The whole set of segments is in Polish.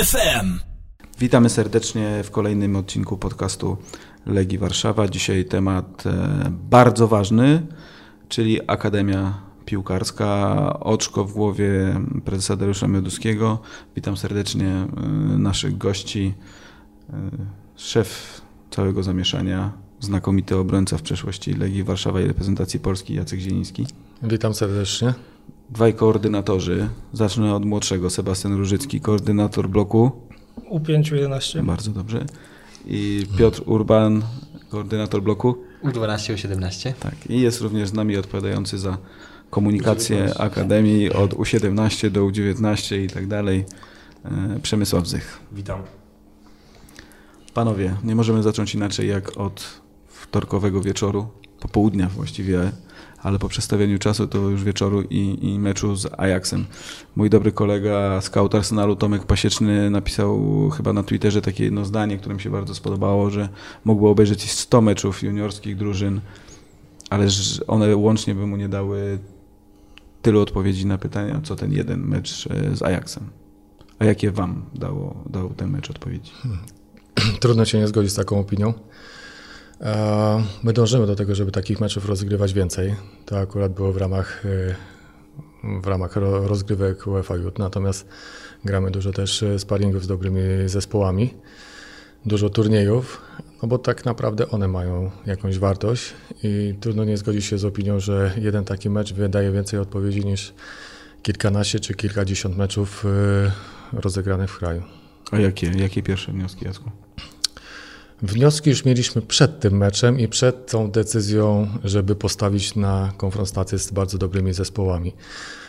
FM. Witamy serdecznie w kolejnym odcinku podcastu Legii Warszawa. Dzisiaj temat e, bardzo ważny, czyli Akademia Piłkarska, oczko w głowie prezesa Dariusza Mioduskiego. Witam serdecznie e, naszych gości, e, szef całego zamieszania, znakomity obrońca w przeszłości Legii Warszawa i reprezentacji Polski Jacek Zieliński. Witam serdecznie. Dwaj koordynatorzy. Zacznę od młodszego, Sebastian Różycki, koordynator bloku. U5-11. Bardzo dobrze. I Piotr Urban, koordynator bloku. U12, U17. Tak. I jest również z nami odpowiadający za komunikację Akademii od U17 do U19 i tak dalej. e, Przemysław Zych. Witam. Panowie, nie możemy zacząć inaczej jak od wtorkowego wieczoru, popołudnia właściwie, ale po przestawieniu czasu to już wieczoru i, i meczu z Ajaxem. Mój dobry kolega, scout Arsenalu Tomek Pasieczny napisał chyba na Twitterze takie jedno zdanie, które mi się bardzo spodobało, że mógłby obejrzeć 100 meczów juniorskich drużyn, ale one łącznie by mu nie dały tylu odpowiedzi na pytania, co ten jeden mecz e, z Ajaxem. A jakie wam dało, dał ten mecz odpowiedzi? Trudno się nie zgodzić z taką opinią. E, My dążymy do tego, żeby takich meczów rozgrywać więcej. To akurat było w ramach, e, w ramach ro- rozgrywek UEFA Youth, natomiast gramy dużo też e, sparingów z dobrymi zespołami, dużo turniejów, no bo tak naprawdę one mają jakąś wartość i trudno nie zgodzić się z opinią, że jeden taki mecz wydaje więcej odpowiedzi niż kilkanaście czy kilkadziesiąt meczów rozegranych w kraju. A jakie, jakie pierwsze wnioski, Jacku? Wnioski już mieliśmy przed tym meczem i przed tą decyzją, żeby postawić na konfrontację z bardzo dobrymi zespołami.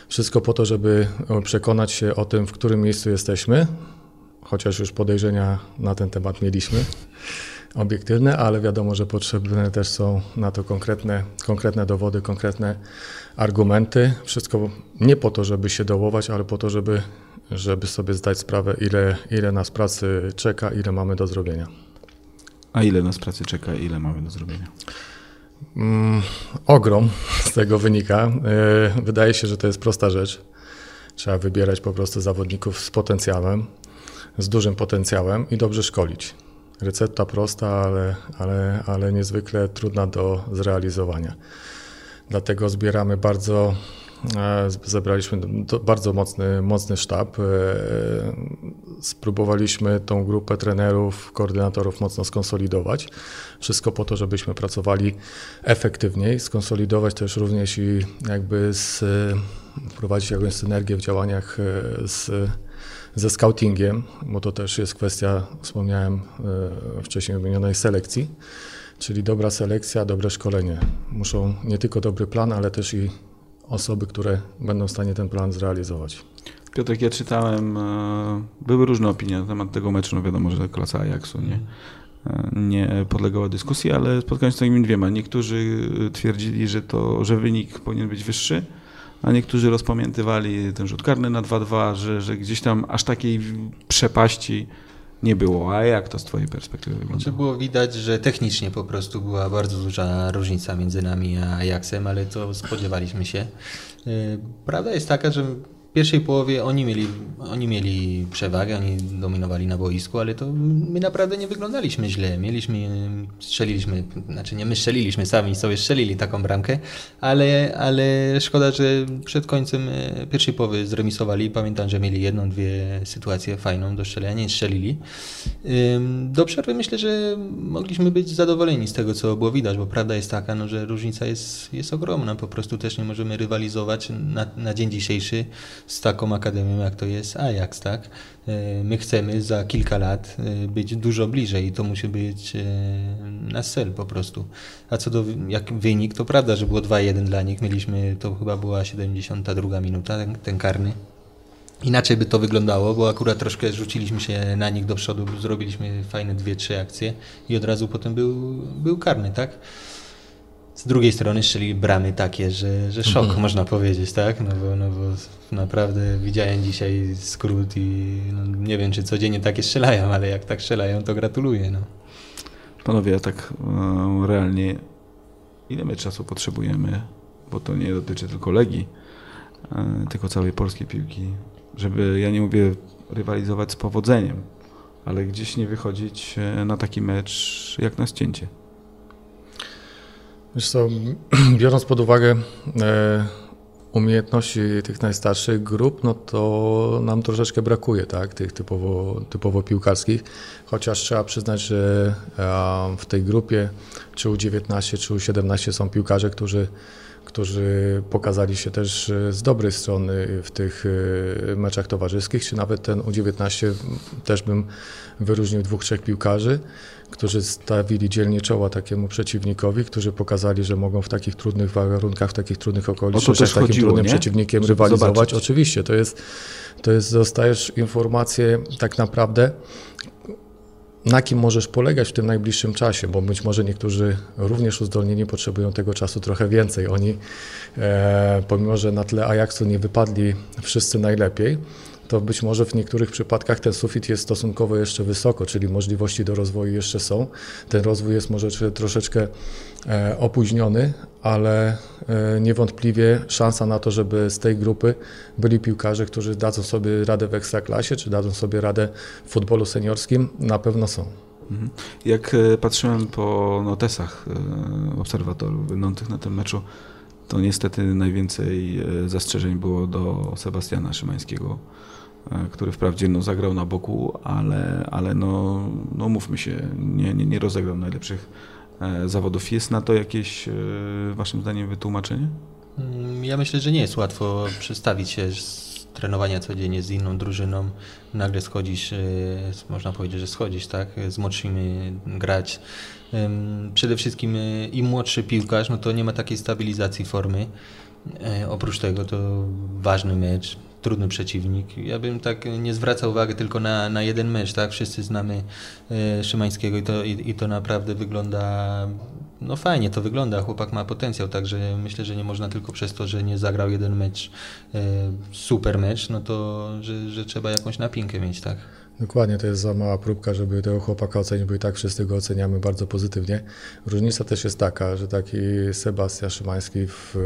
Wszystko po to, żeby e, przekonać się o tym, w którym miejscu jesteśmy, chociaż już podejrzenia na ten temat mieliśmy, obiektywne, ale wiadomo, że potrzebne też są na to konkretne, konkretne dowody, konkretne argumenty. Wszystko nie po to, żeby się dołować, ale po to, żeby, żeby sobie zdać sprawę, ile, ile nas pracy czeka, ile mamy do zrobienia. A ile nas pracy czeka, ile mamy do zrobienia? Mm, ogrom z tego wynika. Yy, Wydaje się, że to jest prosta rzecz. Trzeba wybierać po prostu zawodników z potencjałem, z dużym potencjałem i dobrze szkolić. Recepta prosta, ale, ale, ale niezwykle trudna do zrealizowania. Dlatego zbieramy bardzo, e, zebraliśmy do- bardzo mocny, mocny sztab. E, Spróbowaliśmy tą grupę trenerów, koordynatorów mocno skonsolidować. Wszystko po to, żebyśmy pracowali efektywniej, skonsolidować też również i jakby z, wprowadzić jakąś synergię w działaniach e, z, ze scoutingiem, bo to też jest kwestia, wspomniałem e, wcześniej wymienionej selekcji, czyli dobra selekcja, dobre szkolenie. Muszą nie tylko dobry plan, ale też i osoby, które będą w stanie ten plan zrealizować. Piotrek, ja czytałem, e, były różne opinie na temat tego meczu, no wiadomo, że klasa Ajaxu nie, e, nie podlegała dyskusji, ale spotkałem się z takimi dwiema. Niektórzy e, twierdzili, że, to, że wynik powinien być wyższy, a niektórzy rozpamiętywali ten rzut karny na 2-2, że, że gdzieś tam aż takiej przepaści nie było. A jak to z twojej perspektywy Znaczy wygląda? było widać, że technicznie po prostu była bardzo duża różnica między nami a Ajaxem, ale to spodziewaliśmy się. Yy, Prawda jest taka, że pierwszej połowie oni mieli, oni mieli przewagę, oni dominowali na boisku, ale to my naprawdę nie wyglądaliśmy źle. Mieliśmy, strzeliliśmy, znaczy nie my strzeliliśmy, sami sobie strzelili taką bramkę, ale, ale szkoda, że przed końcem e, pierwszej połowy zremisowali. Pamiętam, że mieli jedną, dwie sytuacje fajną do strzelenia, nie strzelili. Do przerwy myślę, że mogliśmy być zadowoleni z tego, co było widać, bo prawda jest taka, no, że różnica jest, jest ogromna. Po prostu też nie możemy rywalizować na, na dzień dzisiejszy z taką akademią, jak to jest Ajax, tak? Yy, My chcemy za kilka lat yy, być dużo bliżej i to musi być yy, nasz cel po prostu. A co do jak wynik, to prawda, że było 2-1 dla nich. Mieliśmy, to chyba była 72 minuta, ten, ten karny. Inaczej by to wyglądało, bo akurat troszkę rzuciliśmy się na nich do przodu, zrobiliśmy fajne dwie, trzy akcje i od razu potem był, był karny, tak? Z drugiej strony strzeli bramy takie, że, że szok można powiedzieć, tak? No bo, no bo naprawdę widziałem dzisiaj skrót i no nie wiem, czy codziennie takie strzelają, ale jak tak strzelają, to gratuluję. No. Panowie, ja tak e, realnie, ile my czasu potrzebujemy, bo to nie dotyczy tylko Legii, e, tylko całej polskiej piłki, żeby, ja nie mówię rywalizować z powodzeniem, ale gdzieś nie wychodzić e, na taki mecz jak na ścięcie. Wiesz co, biorąc pod uwagę e, umiejętności tych najstarszych grup, no to nam troszeczkę brakuje, tak, tych typowo, typowo piłkarskich, chociaż trzeba przyznać, że e, w tej grupie czy U19, czy U17 są piłkarze, którzy którzy pokazali się też e, z dobrej strony w tych meczach towarzyskich, czy nawet ten U19 też bym wyróżnił dwóch, trzech piłkarzy, którzy stawili dzielnie czoła takiemu przeciwnikowi, którzy pokazali, że mogą w takich trudnych warunkach, w takich trudnych okolicznościach z takim chodziło, trudnym nie? przeciwnikiem Żeby rywalizować. zobaczyć. Oczywiście, to jest, to jest, dostajesz informację tak naprawdę, na kim możesz polegać w tym najbliższym czasie, bo być może niektórzy również uzdolnieni potrzebują tego czasu trochę więcej. Oni, e, pomimo że na tle Ajaxu nie wypadli wszyscy najlepiej, to być może w niektórych przypadkach ten sufit jest stosunkowo jeszcze wysoko, czyli możliwości do rozwoju jeszcze są. Ten rozwój jest może troszeczkę e, opóźniony, ale e, niewątpliwie szansa na to, żeby z tej grupy byli piłkarze, którzy dadzą sobie radę w ekstraklasie, czy dadzą sobie radę w futbolu seniorskim, na pewno są. Mhm. Jak e, patrzyłem po notesach obserwatorów będących na tym meczu, to niestety najwięcej zastrzeżeń było do Sebastiana Szymańskiego, który wprawdzie no, zagrał na boku, ale, ale no, no mówmy się, nie, nie, nie rozegrał najlepszych e, zawodów. Jest na to jakieś, e, waszym zdaniem, wytłumaczenie? Mm, Ja myślę, że nie jest łatwo przestawić się z trenowania codziennie z inną drużyną. Nagle schodzisz, e, można powiedzieć, że schodzisz, tak? Z młodszymi grać. Przede wszystkim e, im młodszy piłkarz, no to nie ma takiej stabilizacji formy. E, Oprócz tego to ważny mecz, trudny przeciwnik. Ja bym tak nie zwracał uwagi tylko na, na jeden mecz, tak? Wszyscy znamy e, Szymańskiego i to, i, i to naprawdę wygląda no fajnie to wygląda, chłopak ma potencjał, także myślę, że nie można tylko przez to, że nie zagrał jeden mecz, e, super mecz, no to, że, że trzeba jakąś napinkę mieć, tak? Dokładnie, to jest za mała próbka, żeby tego chłopaka ocenić, bo i tak wszyscy go oceniamy bardzo pozytywnie. Różnica też jest taka, że taki Sebastian Szymański w,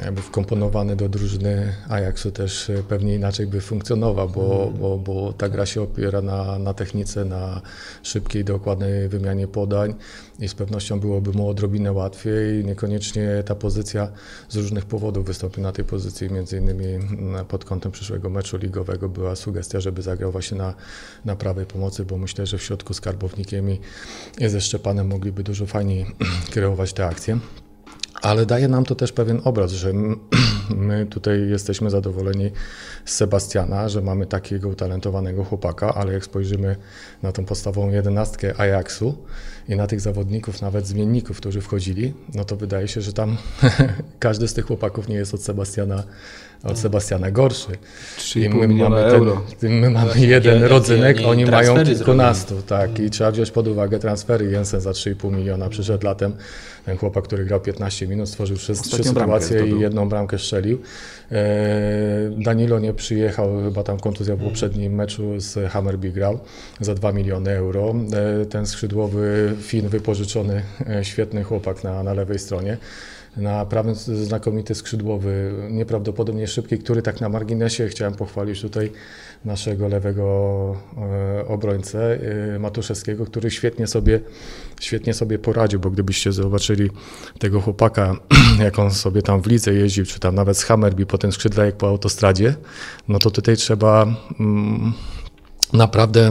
jakby wkomponowany do drużyny Ajaxu też pewnie inaczej by funkcjonował, bo, bo, bo ta gra się opiera na, na technice, na szybkiej, dokładnej wymianie podań i z pewnością byłoby mu odrobinę łatwiej. Niekoniecznie ta pozycja z różnych powodów wystąpił na tej pozycji, między innymi mm, pod kątem przyszłego meczu ligowego była sugestia, żeby zagrał właśnie na, na prawej pomocy, bo myślę, że w środku z Karbownikiem i ze Szczepanem mogliby dużo fajniej kierować te akcje. Ale daje nam to też pewien obraz, że my tutaj jesteśmy zadowoleni z Sebastiana, że mamy takiego utalentowanego chłopaka, ale jak spojrzymy na tą podstawową jedenastkę Ajaxu i na tych zawodników, nawet zmienników, którzy wchodzili, no to wydaje się, że tam każdy z tych chłopaków nie jest od Sebastiana, od Sebastiana gorszy. 3,5 miliona euro. Ten, my mamy Właśnie, jeden rodzynek, oni oni mają kilkunastu, tak. I trzeba wziąć pod uwagę transfery. Jensen za 3,5 miliona przyszedł latem. Ten chłopak, który grał 15 minut, stworzył trzy, trzy sytuacje i jedną bramkę strzelił. E, Danilo nie przyjechał, chyba tam kontuzja w poprzednim meczu z Hammerby grał za 2 miliony euro. E, Ten skrzydłowy Fin wypożyczony, e, świetny chłopak na, na lewej stronie. Na prawym znakomity skrzydłowy, nieprawdopodobnie szybki, który tak na marginesie chciałem pochwalić tutaj naszego lewego e, obrońcę e, Matuszewskiego, który świetnie sobie, świetnie sobie poradził, bo gdybyście zobaczyli tego chłopaka, jak on sobie tam w lidze jeździł, czy tam nawet z Hammerby po tym skrzydle jak po autostradzie, no to tutaj trzeba mm, naprawdę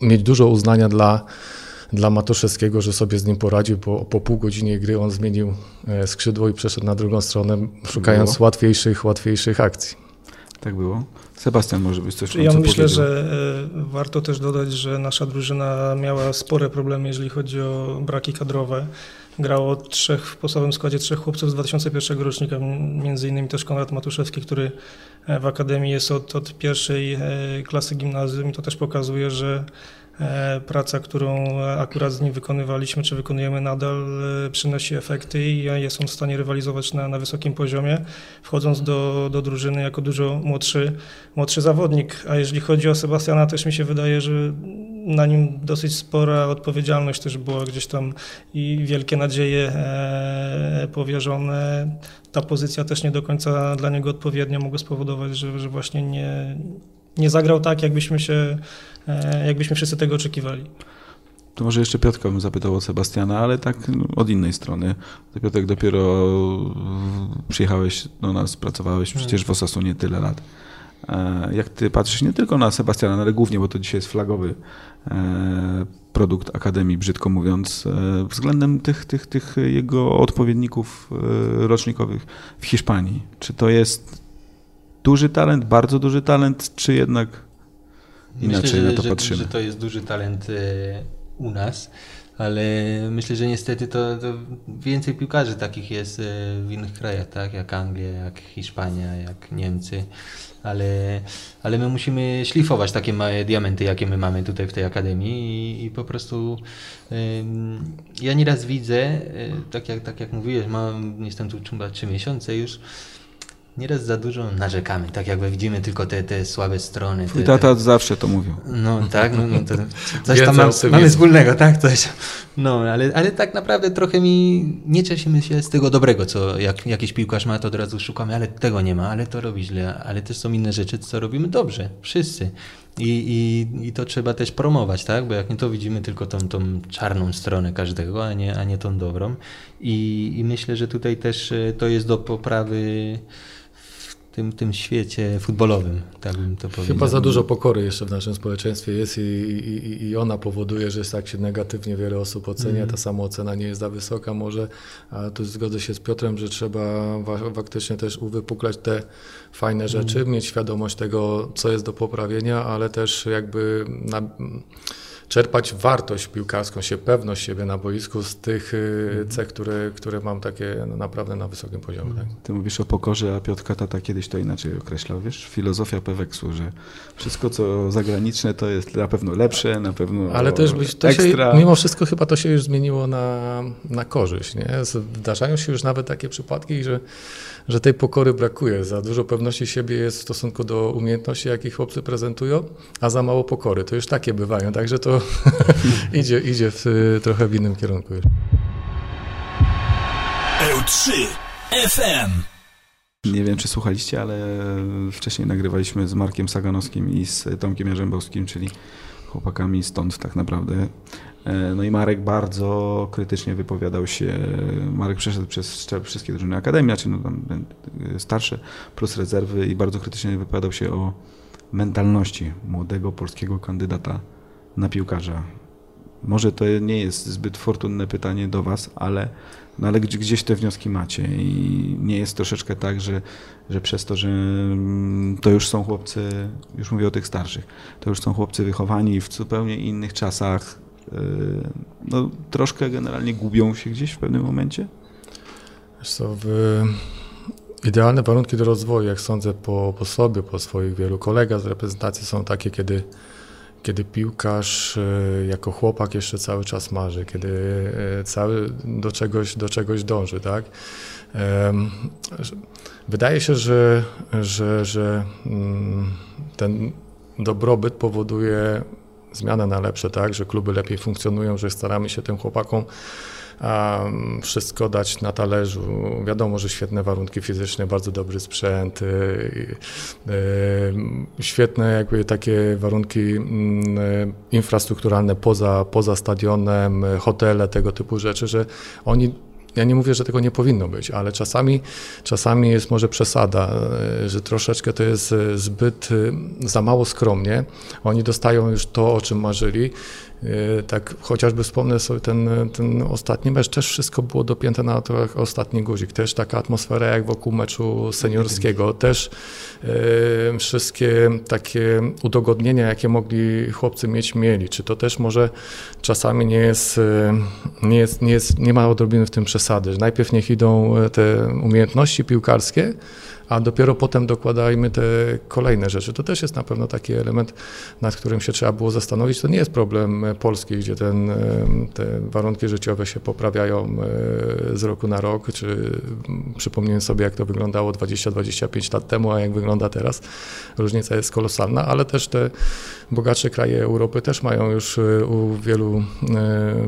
mieć dużo uznania dla, dla Matuszewskiego, że sobie z nim poradził, bo po pół godzinie gry on zmienił e, skrzydło i przeszedł na drugą stronę, szukając Było. łatwiejszych, łatwiejszych akcji. Tak było. Sebastian może być coś Ja co myślę, powiedział. że e, warto też dodać, że nasza drużyna miała spore problemy, jeżeli chodzi o braki kadrowe. Grało trzech, w podstawowym składzie trzech chłopców z 2001 rocznika, między innymi też Konrad Matuszewski, który e, w Akademii jest od, od pierwszej klasy gimnazjum i to też pokazuje, że praca, którą akurat z nim wykonywaliśmy, czy wykonujemy nadal, e, przynosi efekty i jest on w stanie rywalizować na, na wysokim poziomie, wchodząc do, do drużyny jako dużo młodszy, młodszy zawodnik. A jeżeli chodzi o Sebastiana, też mi się wydaje, że na nim dosyć spora odpowiedzialność też była gdzieś tam i wielkie nadzieje e, powierzone. Ta pozycja też nie do końca dla niego odpowiednia mogła spowodować, że, że właśnie nie, nie zagrał tak, jakbyśmy się, e, jakbyśmy wszyscy tego oczekiwali. To może jeszcze Piotrka bym zapytał o Sebastiana, ale tak no, od innej strony. Piotrek dopiero przyjechałeś do nas, pracowałeś przecież w Osasunie tyle lat. E, jak ty patrzysz nie tylko na Sebastiana, ale głównie, bo to dzisiaj jest flagowy e, produkt Akademii, brzydko mówiąc, względem tych, tych, tych jego odpowiedników rocznikowych w Hiszpanii. Czy to jest duży talent, bardzo duży talent, czy jednak inaczej Myślę, że, na to że, patrzymy? Że to jest duży talent u nas, ale myślę, że niestety to, to, więcej piłkarzy takich jest w innych krajach, tak? jak Anglia, jak Hiszpania, jak Niemcy ale, ale my musimy szlifować takie małe diamenty, jakie my mamy tutaj w tej akademii i, i po prostu ja nieraz widzę, y, tak jak, tak jak mówiłeś, mam, jestem tu chyba trzy miesiące już, Nieraz za dużo narzekamy, tak jakby widzimy tylko te, te słabe strony. Twój te, tata te... zawsze to mówił. No tak, no, no to coś tam mam, mamy wspólnego, tak? Coś. No, ale, ale tak naprawdę trochę mi nie cieszymy się z tego dobrego, co jak jakiś piłkarz ma, to od razu szukamy, ale tego nie ma, ale to robi źle, ale też są inne rzeczy, co robimy dobrze, wszyscy. I, i, I to trzeba też promować, tak? Bo jak nie to widzimy tylko tą, tą czarną stronę każdego, a nie, a nie tą dobrą. I, I myślę, że tutaj też e, to jest do poprawy tym, tym świecie futbolowym, tak bym to powiedział. Chyba za dużo pokory jeszcze w naszym społeczeństwie jest i, i, i ona powoduje, że tak się negatywnie wiele osób ocenia, mm. ta samoocena nie jest za wysoka może, a tu zgodzę się z Piotrem, że trzeba faktycznie też uwypuklać te fajne rzeczy, mm. mieć świadomość tego, co jest do poprawienia, ale też jakby na, czerpać wartość piłkarską, się pewność siebie na boisku z tych y, mhm. cech, które, które mam takie no, naprawdę na wysokim poziomie. Tak? Ty mówisz o pokorze, a Piotr Tata kiedyś to inaczej określał, wiesz? Filozofia Peweksu, że wszystko co zagraniczne to jest na pewno lepsze, na pewno Ale też byś, to ekstra. Się, mimo wszystko chyba to się już zmieniło na, na korzyść, nie? Zdarzają się już nawet takie przypadki, że że tej pokory brakuje. Za dużo pewności siebie jest w stosunku do umiejętności, jakie chłopcy prezentują, a za mało pokory. To już takie bywają, także to idzie, idzie w, trochę w innym kierunku. EU3 FM nie wiem, czy słuchaliście, ale wcześniej nagrywaliśmy z Markiem Saganowskim i z Tomkiem Jarzębowskim, czyli chłopakami stąd tak naprawdę. E, no i Marek bardzo krytycznie wypowiadał się. Marek przeszedł przez wszystkie drużyny Akademii, czy no tam e, starsze, plus rezerwy i bardzo krytycznie wypowiadał się o mentalności młodego polskiego kandydata na piłkarza. Może to nie jest zbyt fortunne pytanie do Was, ale, no ale gdzieś te wnioski macie i nie jest troszeczkę tak, że, że przez to, że mm, to już są chłopcy, już mówię o tych starszych, to już są chłopcy wychowani w zupełnie innych czasach, yy, no, troszkę generalnie gubią się gdzieś w pewnym momencie? Co, w idealne warunki do rozwoju, jak sądzę po, po sobie, po swoich wielu kolegach z reprezentacji są takie, kiedy kiedy piłkarz e, jako chłopak jeszcze cały czas marzy, kiedy e, cały do czegoś, do czegoś dąży, tak? Wydaje się, że, że, że mm, ten dobrobyt powoduje zmianę na lepsze, tak? Że kluby lepiej funkcjonują, że staramy się tym chłopakom wszystko dać na talerzu. Wiadomo, że świetne warunki fizyczne, bardzo dobry sprzęt, y, y, świetne jakby takie warunki mm, infrastrukturalne poza, poza stadionem, hotele, tego typu rzeczy, że oni ja nie mówię, że tego nie powinno być, ale czasami, czasami jest może przesada, y, że troszeczkę to jest zbyt za mało skromnie. Oni dostają już to, o czym marzyli tak chociażby wspomnę sobie ten, ten ostatni mecz, też wszystko było dopięte na ostatni guzik, też taka atmosfera jak wokół meczu seniorskiego, też e, wszystkie takie udogodnienia, jakie mogli chłopcy mieć, mieli. Czy to też może czasami nie jest, e, nie, jest, nie, jest, nie ma odrobiny w tym przesady, że najpierw niech idą te umiejętności piłkarskie, a dopiero potem dokładajmy te kolejne rzeczy. To też jest na pewno taki element, nad którym się trzeba było zastanowić. To nie jest problem Polski, gdzie ten, te warunki życiowe się poprawiają e, z roku na rok, czy przypomniałem sobie, jak to wyglądało 20-25 lat temu, a jak wygląda teraz. Różnica jest kolosalna, ale też te bogatsze kraje Europy też mają już e, u wielu, e,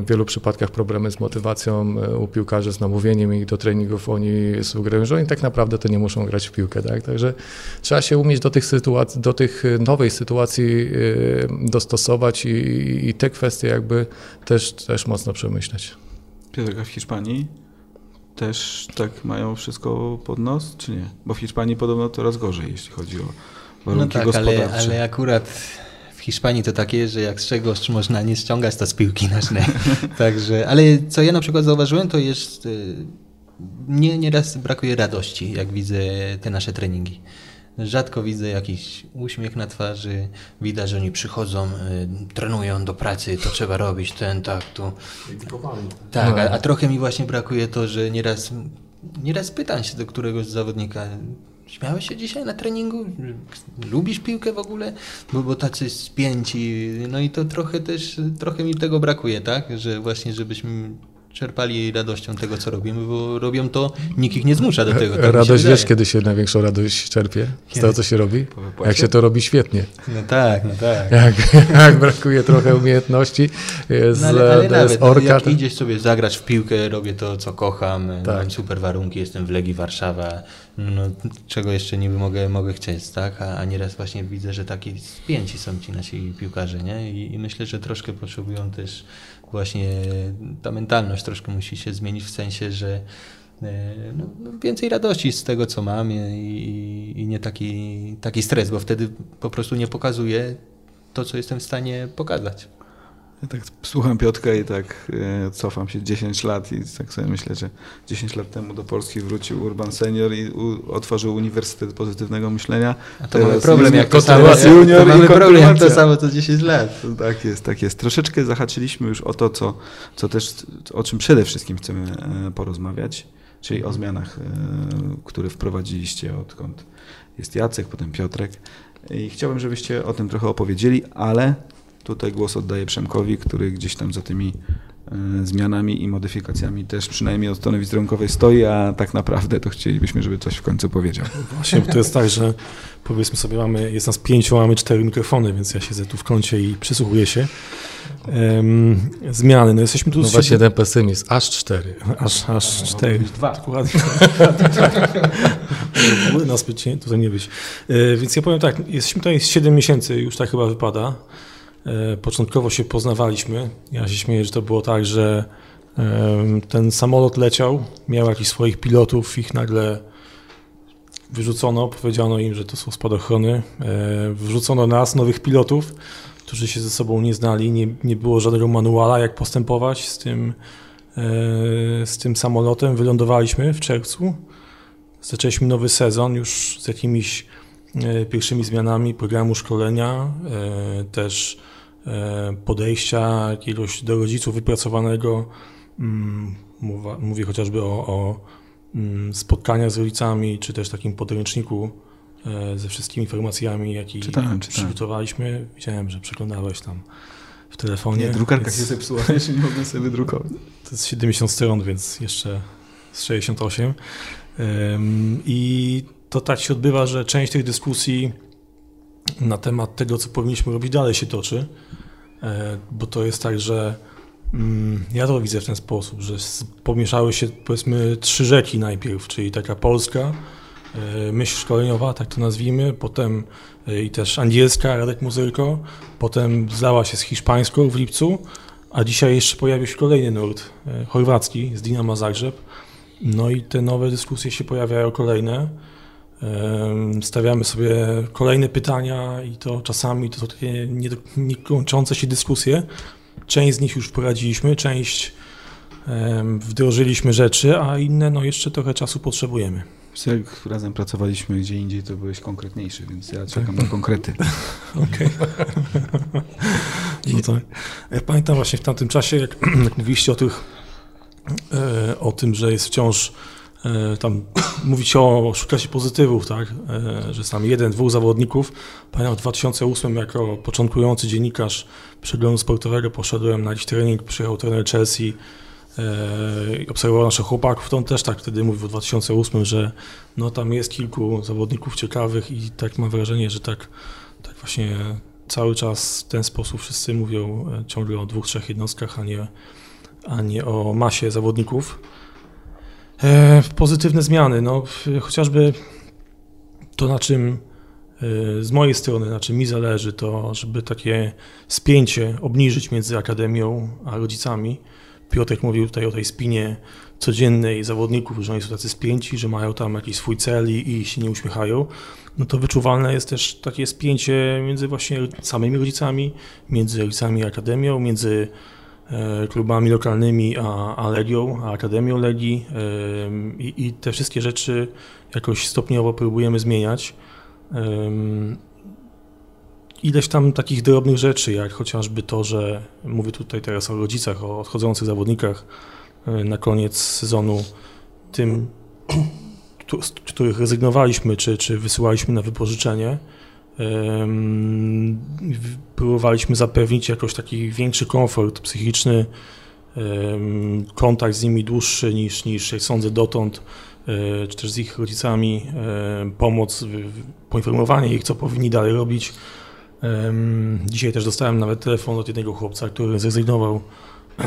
w wielu przypadkach problemy z motywacją u piłkarzy, z namówieniem ich do treningów. Oni sugerują, że oni tak naprawdę to nie muszą grać grać w piłkę, tak? Także trzeba się umieć do tych sytuacji, do tych nowej sytuacji y, dostosować i, i te kwestie jakby też, też mocno przemyśleć. Piotrka w Hiszpanii też tak mają wszystko pod nos, czy nie? Bo w Hiszpanii podobno coraz gorzej, jeśli chodzi o warunki no tak, ale, gospodarcze. ale akurat w Hiszpanii to takie, że jak z czegoś można nie ściągać, to z piłki nożnej. Także, ale co ja na przykład zauważyłem, to jest y, nie nieraz brakuje radości, jak widzę te nasze treningi. Rzadko widzę jakiś uśmiech na twarzy, widać, że oni przychodzą, y, trenują do pracy, to trzeba robić, ten, tak, tu. Tak, a, a trochę mi właśnie brakuje to, że nieraz, nieraz pytam się do któregoś zawodnika, śmiałeś się dzisiaj na treningu? Lubisz piłkę w ogóle? Bo, bo tacy spięci, no i to trochę też, trochę mi tego brakuje, tak? Że właśnie, żebyśmy czerpali radością tego, co robimy, bo robią to, nikt ich nie zmusza do tego. Tak Radość, wiesz, kiedy się największą radość czerpie? Z tego, co się robi? Jak się to robi świetnie. No tak, no tak. Jak, jak brakuje trochę umiejętności, jest, No, ale, ale nawet, no, orka. jak idziesz sobie zagrać w piłkę, robię to, co kocham, Tak. mam super warunki, jestem w Legii Warszawa, no, czego jeszcze niby mogę, mogę chcieć, tak? A, a nieraz właśnie widzę, że taki spięci są ci nasi piłkarze, nie? I, I myślę, że troszkę potrzebują też właśnie, ta mentalność troszkę musi się zmienić w sensie, że e, no, więcej radości z tego, co mam i, i nie taki, taki stres, bo wtedy po prostu nie pokazuję to, co jestem w stanie pokazać. Ja tak słucham Piotka i tak e, cofam się 10 lat i tak sobie myślę, że 10 lat temu do Polski wrócił Urban Senior i u, otworzył Uniwersytet Pozytywnego Myślenia. A to mamy problem, jak to samo, junior to mamy problem, jak to samo co 10 lat. Tak jest, tak jest. Troszeczkę zahaczyliśmy już o to, co, co też, o czym przede wszystkim chcemy e, porozmawiać, czyli o zmianach, e, które wprowadziliście, odkąd jest Jacek, potem Piotrek. I chciałbym, żebyście o tym trochę opowiedzieli, ale tutaj głos oddaję Przemkowi, który gdzieś tam za tymi e, zmianami i modyfikacjami też przynajmniej od strony wizerunkowej stoi, a tak naprawdę to chcielibyśmy, żeby coś w końcu powiedział. Właśnie, bo to jest tak, że powiedzmy sobie, mamy, jest nas pięciu, mamy cztery mikrofony, więc ja siedzę tu w kącie i przysłuchuję się. Em, zmiany, no jesteśmy tu No właśnie ten pesymizm, aż cztery. Aż, aż cztery. dwa. Dokładnie. nas być, nie? Tutaj nie być. E, Więc ja powiem tak, jesteśmy tutaj z 7 miesięcy, już tak chyba wypada. E, Początkowo się poznawaliśmy. Ja się śmieję, że to było tak, że ten samolot leciał, miał jakichś swoich pilotów, ich nagle wyrzucono, powiedziano im, że to są spadochrony. E, Wrzucono nas, nowych pilotów, którzy się ze sobą nie znali, nie, nie było żadnego manuala, jak postępować z tym, e, z tym samolotem. Wylądowaliśmy w czerwcu. Zaczęliśmy nowy sezon już z jakimiś pierwszymi zmianami programu szkolenia, też podejścia jakiegoś do rodziców wypracowanego. Mm, Mowa, mówię chociażby o, o mm, spotkaniach z rodzicami, czy też takim podręczniku e, ze wszystkimi informacjami, jakie Czytałem, czytałem. przygotowaliśmy. Widziałem, że przeglądałeś tam w telefonie. Nie, drukarka więc się zepsuła, jeszcze nie mogłem sobie wydrukować. To jest 70 stron, więc jeszcze z 68. Ym, I to tak się odbywa, że część tych dyskusji na temat tego, co powinniśmy robić, dalej się toczy, E, bo to jest tak, że mm, ja to widzę w ten sposób, że pomieszały się powiedzmy trzy rzeki najpierw, czyli taka polska, e, myśl szkoleniowa, tak to nazwijmy, potem e, i też angielska, Radek Muzyrko, potem zlała się z hiszpańską w lipcu, a dzisiaj jeszcze pojawił się kolejny nurt, chorwacki z Dinama Zagrzeb. No i te nowe dyskusje się pojawiają kolejne. Stawiamy sobie kolejne pytania i to czasami to są takie niekończące się dyskusje. Część z nich już poradziliśmy, część wdrożyliśmy rzeczy, a inne no jeszcze trochę czasu potrzebujemy. Jak razem pracowaliśmy gdzie indziej, to byłeś konkretniejszy, więc ja czekam na konkrety. Okej. No tak. Ja pamiętam właśnie w tamtym czasie, jak, jak mówiliście o tych, e, o tym, że jest wciąż tam mówicie o szukacie pozytywów, tak, e, że tam jeden, dwóch zawodników. Pamiętam w 2008 jako początkujący dziennikarz przeglądu sportowego poszedłem na jakiś trening, przyjechał trener Chelsea e, i obserwował naszych chłopaków, to on też tak wtedy mówił w 2008, że no tam jest kilku zawodników ciekawych i tak mam wrażenie, że tak, tak właśnie cały czas w ten sposób wszyscy mówią e, ciągle o dwóch, trzech jednostkach, a nie, a nie o masie zawodników. E, pozytywne zmiany, no chociażby to, na czym y, z mojej strony, na czym mi zależy, to żeby takie spięcie obniżyć między akademią a rodzicami. Piotrek mówił tutaj o tej spinie codziennej zawodników, że oni są tacy spięci, że mają tam jakiś swój cel i, i się nie uśmiechają. No to wyczuwalne jest też takie spięcie między właśnie samymi rodzicami, między rodzicami akademią, między e, klubami lokalnymi a, a Legią, a Akademią Legii e, i, i te wszystkie rzeczy jakoś stopniowo próbujemy zmieniać. Em, Ileś tam takich drobnych rzeczy, jak chociażby to, że mówię tutaj teraz o rodzicach, o odchodzących zawodnikach e, na koniec sezonu, tym, których rezygnowaliśmy, czy, czy wysyłaliśmy na wypożyczenie. Próbowaliśmy zapewnić jakoś taki większy komfort psychiczny, kontakt z nimi dłuższy niż, niż jak sądzę dotąd, e, czy też z ich rodzicami, pomoc, poinformowanie ich, co powinni dalej robić. Dzisiaj też dostałem nawet telefon od jednego chłopca, który zrezygnował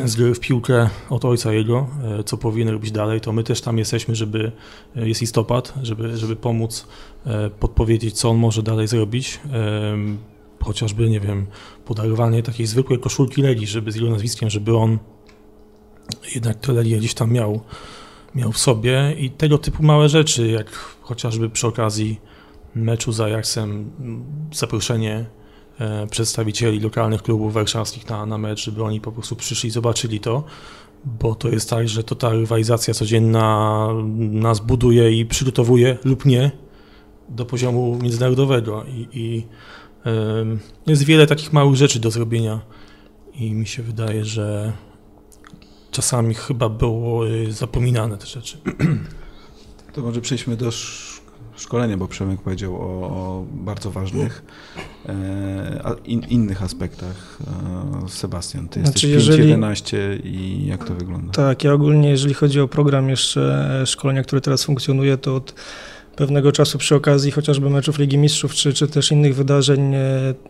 z gry w piłkę od ojca jego, e, co powinien robić dalej, to my też tam jesteśmy, żeby, e, jest listopad, żeby, żeby pomóc e, podpowiedzieć, co on może dalej zrobić. Chociażby, nie wiem, podarowanie takiej zwykłej koszulki Legii, żeby z jego nazwiskiem, żeby on jednak tę Legię gdzieś tam miał, miał w sobie i tego typu małe rzeczy, jak chociażby przy okazji meczu z Ajaxem zaproszenie przedstawicieli lokalnych klubów warszawskich na, na mecz, żeby oni po prostu przyszli i zobaczyli to, bo to jest tak, że to ta rywalizacja codzienna nas buduje i przygotowuje lub nie do poziomu międzynarodowego i, i jest wiele takich małych rzeczy do zrobienia i mi się wydaje, że czasami chyba było y, zapominane te rzeczy. To może przejdźmy do sz- szkolenia, bo Przemek powiedział o, o bardzo ważnych e, in, innych aspektach. E, Sebastian, ty Znaczy, jesteś jeżeli- 5-11 i jak to wygląda? Tak, ja ogólnie, jeżeli chodzi o program jeszcze szkolenia, który teraz funkcjonuje, to od pewnego czasu przy okazji chociażby meczów Ligi Mistrzów, czy, czy też innych wydarzeń, e,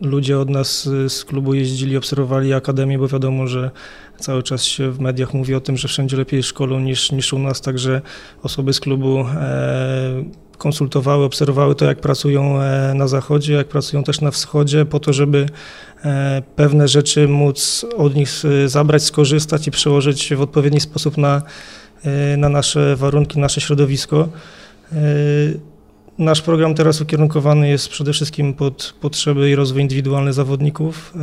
ludzie od nas e, z klubu jeździli, obserwowali Akademię, bo wiadomo, że cały czas się w mediach mówi o tym, że wszędzie lepiej szkolą niż, niż u nas, także osoby z klubu e, konsultowały, obserwowały to, jak pracują e, na zachodzie, jak pracują też na wschodzie, po to, żeby pewne rzeczy móc od nich zabrać, skorzystać i przełożyć w odpowiedni sposób na, na nasze warunki, nasze środowisko. E, Nasz program teraz ukierunkowany jest przede wszystkim pod potrzeby i rozwój indywidualny zawodników. E,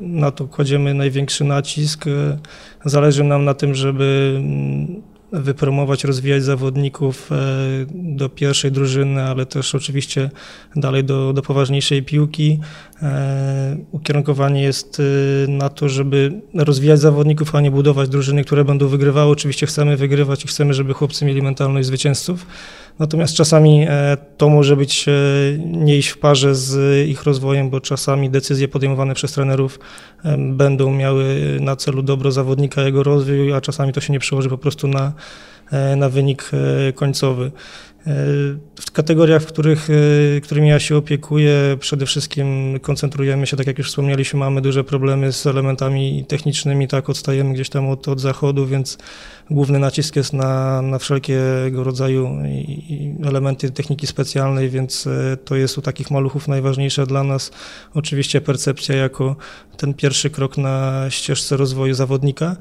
Na to kładziemy największy nacisk. E, Zależy nam na tym, żeby mm, wypromować, rozwijać zawodników do pierwszej drużyny, ale też oczywiście dalej do, do poważniejszej piłki. E, Ukierunkowanie jest e, na to, żeby rozwijać zawodników, a nie budować drużyny, które będą wygrywały. Oczywiście chcemy wygrywać i chcemy, żeby chłopcy mieli mentalność zwycięzców. Natomiast czasami e, to może być e, nie iść w parze z ich rozwojem, bo czasami decyzje podejmowane przez trenerów będą miały na celu dobro zawodnika, jego rozwój, a czasami to się nie przełoży po prostu na, na wynik końcowy. W kategoriach, w których, e, którymi ja się opiekuję, przede wszystkim koncentrujemy się, tak jak już wspomnieliśmy, mamy duże problemy z elementami technicznymi, tak, odstajemy gdzieś tam od, od zachodu, więc główny nacisk jest na, na wszelkiego rodzaju elementy techniki specjalnej, więc e, to jest u takich maluchów najważniejsze dla nas. Oczywiście percepcja jako ten pierwszy krok na ścieżce rozwoju zawodnika.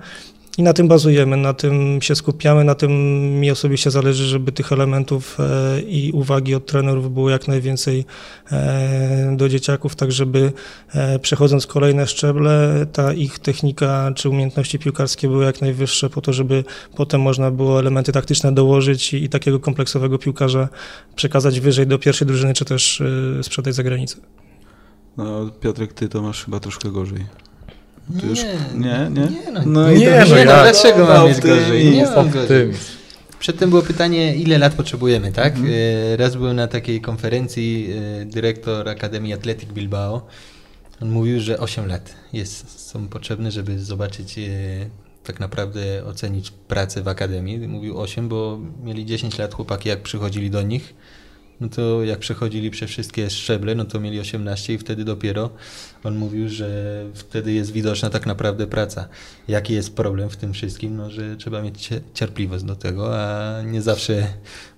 I na tym bazujemy, na tym się skupiamy, na tym mi osobiście zależy, żeby tych elementów e, i uwagi od trenerów było jak najwięcej e, do dzieciaków, tak żeby e, przechodząc kolejne szczeble, ta ich technika czy umiejętności piłkarskie były jak najwyższe po to, żeby potem można było elementy taktyczne dołożyć i, i takiego kompleksowego piłkarza przekazać wyżej do pierwszej drużyny, czy też sprzedać za granicę. No, Piotrek, ty to masz chyba troszkę gorzej. Ty już- Nie, nie, nie? Nie, no, No nie, Nie, nie, no no, ja- dlaczego mam no, mieć gorzej? Nie. Optymizm. Przedtem było pytanie, ile lat potrzebujemy, tak? E, Raz byłem na takiej konferencji, e, dyrektor Akademii Athletic Bilbao. On mówił, że 8 lat jest, są potrzebne, żeby zobaczyć, e, tak naprawdę ocenić pracę w Akademii. Mówił 8, bo mieli 10 lat chłopaki, jak przychodzili do nich. No to jak przechodzili przez wszystkie szczeble, no to mieli 18 i wtedy dopiero on mówił, że wtedy jest widoczna tak naprawdę praca. Jaki jest problem w tym wszystkim? No, że trzeba mieć cierpliwość do tego, a nie zawsze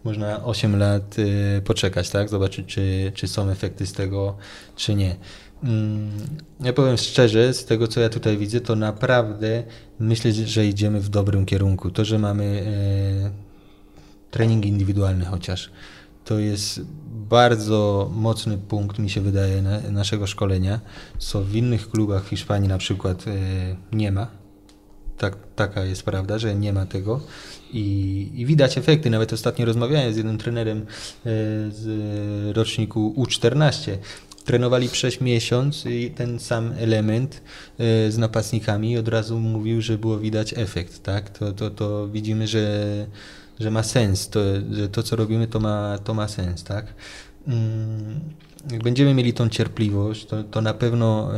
można 8 lat y, poczekać, tak? Zobaczyć, czy, czy są efekty z tego, czy nie. Mm, ja powiem szczerze, z tego co ja tutaj widzę, to naprawdę myślę, że idziemy w dobrym kierunku. To, że mamy e, trening indywidualny chociaż, to jest bardzo mocny punkt, mi się wydaje, na, naszego szkolenia, co w innych klubach w Hiszpanii na przykład e, nie ma. Tak, taka jest prawda, że nie ma tego i, i widać efekty. Nawet ostatnio rozmawiałem z jednym trenerem e, z roczniku U14, trenowali przez miesiąc i ten sam element e, z napastnikami i od razu mówił, że było widać efekt, tak? To, to, to widzimy, że, że ma sens, to, że to co robimy to ma, to ma sens, tak? Mm, jak będziemy mieli tą cierpliwość, to, to na pewno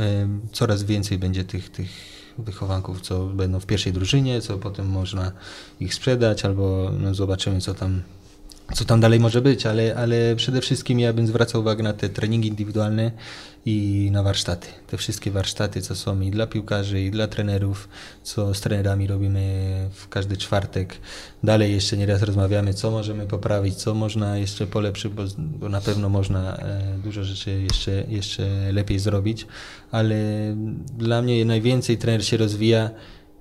coraz więcej będzie tych, tych wychowanków, co będą w pierwszej drużynie, co potem można ich sprzedać, albo no, zobaczymy, co tam co tam dalej może być, ale, ale przede wszystkim ja bym zwracał uwagę na te treningi indywidualne i na warsztaty. Te wszystkie warsztaty, co są i dla piłkarzy, i dla trenerów, co z trenerami robimy w każdy czwartek. Dalej jeszcze nieraz rozmawiamy, co możemy poprawić, co można jeszcze polepszyć, bo, bo na pewno można e, dużo rzeczy jeszcze, jeszcze lepiej zrobić, ale dla mnie najwięcej trener się rozwija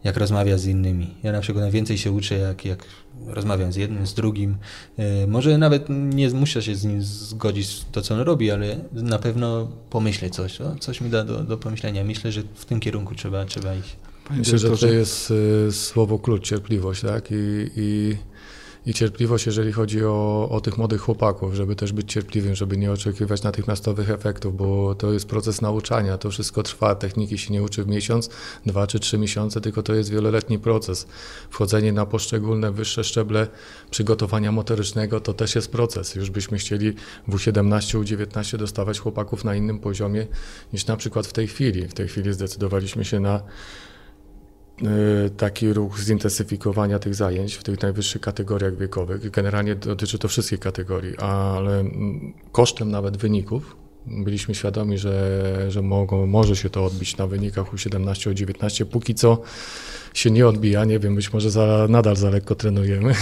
jak rozmawia z innymi. Ja na przykład najwięcej się uczę, jak, jak rozmawiam z jednym, z drugim. E, może nawet nie muszę się z nim zgodzić to, co on robi, ale na pewno pomyślę coś. O, coś mi da do, do pomyślenia. Myślę, że w tym kierunku trzeba, trzeba iść. Myślę, że to jest y, słowo klucz, cierpliwość, tak? I, i i cierpliwość, jeżeli chodzi o, o tych młodych chłopaków, żeby też być cierpliwym, żeby nie oczekiwać natychmiastowych efektów, bo to jest proces nauczania, to wszystko trwa, techniki się nie uczy w miesiąc, dwa czy trzy miesiące, tylko to jest wieloletni proces. Wchodzenie na poszczególne wyższe szczeble przygotowania motorycznego to też jest proces. Już byśmy chcieli w U17, U19 dostawać chłopaków na innym poziomie niż na przykład w tej chwili. W tej chwili zdecydowaliśmy się na taki ruch zintensyfikowania tych zajęć w tych najwyższych kategoriach wiekowych. Generalnie dotyczy to wszystkich kategorii, ale kosztem nawet wyników byliśmy świadomi, że, że mogą, może się to odbić na wynikach U17, U19. Póki co się nie odbija, nie wiem, być może za, nadal za lekko trenujemy.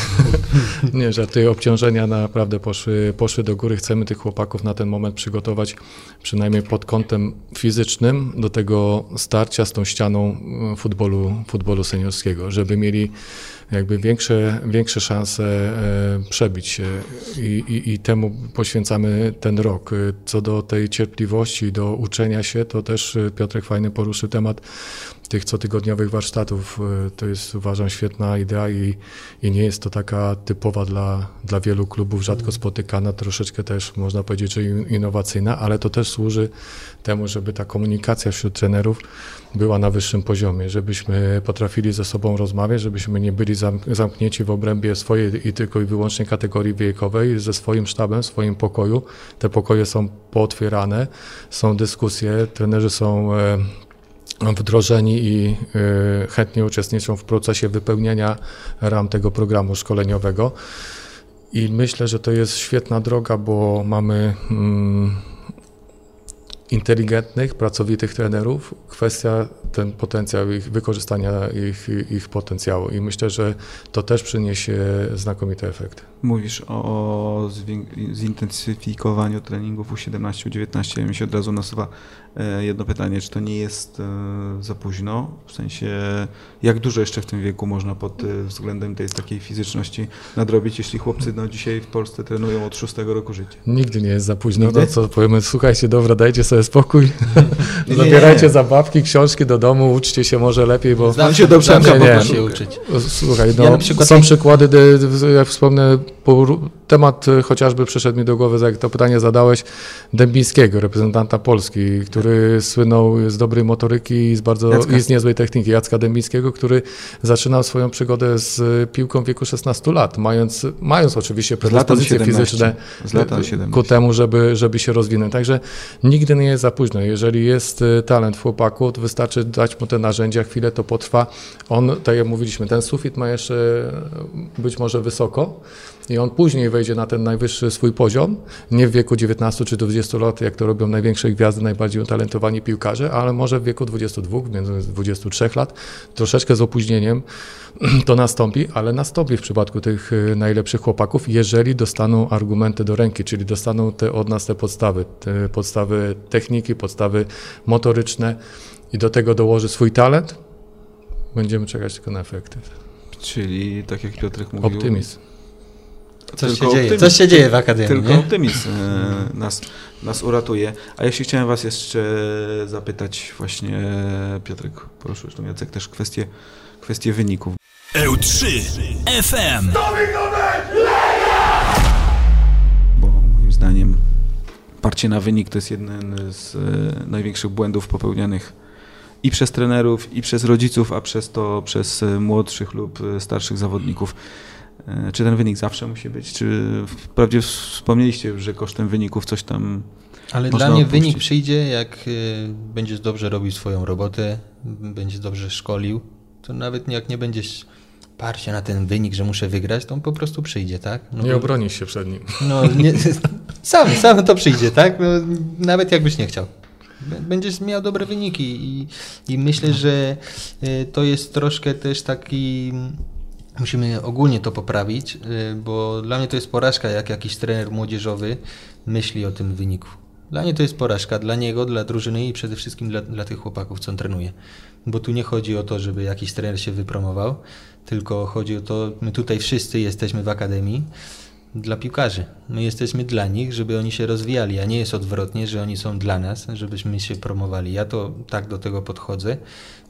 nie, że te obciążenia naprawdę poszły, poszły do góry. Chcemy tych chłopaków na ten moment przygotować przynajmniej pod kątem fizycznym do tego starcia z tą ścianą e, futbolu, futbolu seniorskiego, żeby mieli jakby większe, większe szanse e, przebić się I, i, i temu poświęcamy ten rok. Co do tej cierpliwości, do uczenia się, to też Piotrek fajny poruszył temat tych cotygodniowych warsztatów. E, to jest uważam świetna idea i, i nie jest to taka typowa dla, dla wielu klubów, rzadko spotykana, troszeczkę też można powiedzieć, że innowacyjna, ale to też służy temu, żeby ta komunikacja wśród trenerów była na wyższym poziomie, żebyśmy potrafili ze sobą rozmawiać, żebyśmy nie byli zamknięci w obrębie swojej i tylko i wyłącznie kategorii wiekowej, ze swoim sztabem, w swoim pokoju. Te pokoje są pootwierane, są dyskusje, trenerzy są e, wdrożeni i y, chętnie uczestniczą w procesie wypełniania ram tego programu szkoleniowego. I myślę, że to jest świetna droga, bo mamy mm, inteligentnych, pracowitych trenerów. Kwestia ten potencjał ich wykorzystania ich, ich potencjału i myślę, że to też przyniesie znakomity efekt. Mówisz o zintensyfikowaniu treningów U17, U19. Mi się od razu nasuwa jedno pytanie, czy to nie jest e, za późno? W sensie, jak dużo jeszcze w tym wieku można pod e, względem tej takiej fizyczności nadrobić, jeśli chłopcy no, dzisiaj w Polsce trenują od szóstego roku życia? Nigdy nie jest za późno. No co powiemy, słuchajcie, dobra, dajcie sobie spokój, zabierajcie zabawki, książki do domu, uczcie się może lepiej, bo... Znam się dobrze, nie, nie, się uczyć. Słuchaj, no, ja przykład... są przykłady, jak wspomnę, temat e, chociażby przyszedł mi do głowy, jak to pytanie zadałeś, Dębińskiego, reprezentanta Polski, który słynął z dobrej motoryki i z bardzo i z niezłej techniki. Jacka Dębińskiego, który zaczynał swoją przygodę z piłką w wieku 16 lat, mając, mając oczywiście predyspozycje fizyczne ku temu, żeby, żeby się rozwinąć. Także nigdy nie jest za późno. Jeżeli jest e, talent w chłopaku, to wystarczy dać mu te narzędzia, chwilę to potrwa. On, tak jak mówiliśmy, ten sufit ma jeszcze być może wysoko, I on później wejdzie na ten najwyższy swój poziom, nie w wieku 19 czy 20 lat, jak to robią największe gwiazdy, najbardziej utalentowani piłkarze, ale może w wieku 22, między 23 lat, troszeczkę z opóźnieniem to nastąpi, ale nastąpi w przypadku tych y, najlepszych chłopaków, jeżeli dostaną argumenty do ręki, czyli dostaną te, od nas te podstawy, te podstawy techniki, podstawy motoryczne i do tego dołoży swój talent, będziemy czekać tylko na efekty. Czyli tak jak Piotrek mówił... Optymizm. Coś się, tylko dzieje, optymizm. coś się dzieje w Akademii, Tylko nie? optymizm e, nas, nas uratuje. A jeśli chciałem was jeszcze zapytać właśnie, Piotrek, poruszyłeś tu Jacek też kwestię, kwestię wyników. EU3 FM. bo moim zdaniem parcie na wynik to jest jeden z e, największych błędów popełnianych i przez trenerów, i przez rodziców, a przez to przez e, młodszych lub e, starszych zawodników. E, Czy ten wynik zawsze musi być? Czy wprawdzie wspomnieliście już, że kosztem wyników coś tam Ale Można dla mnie odpuścić. wynik przyjdzie, jak y, będziesz dobrze robił swoją robotę, będziesz dobrze szkolił, to nawet jak nie będziesz parcie na ten wynik, że muszę wygrać, to on po prostu przyjdzie, tak? No Nie bo- obronisz się przed nim. No, nie, sam, sam to przyjdzie, tak? No, nawet jakbyś nie chciał. Będziesz miał dobre wyniki i, i myślę, że y, to jest troszkę też taki. Musimy ogólnie to poprawić, y, bo dla mnie to jest porażka, jak jakiś trener młodzieżowy myśli o tym wyniku. Dla mnie to jest porażka, dla niego, dla drużyny i przede wszystkim dla, dla tych chłopaków, co on trenuje. Bo tu nie chodzi o to, żeby jakiś trener się wypromował, tylko chodzi o to, my tutaj wszyscy jesteśmy w akademii, dla piłkarzy. My jesteśmy dla nich, żeby oni się rozwijali, a nie jest odwrotnie, że oni są dla nas, żebyśmy się promowali. Ja to tak do tego podchodzę,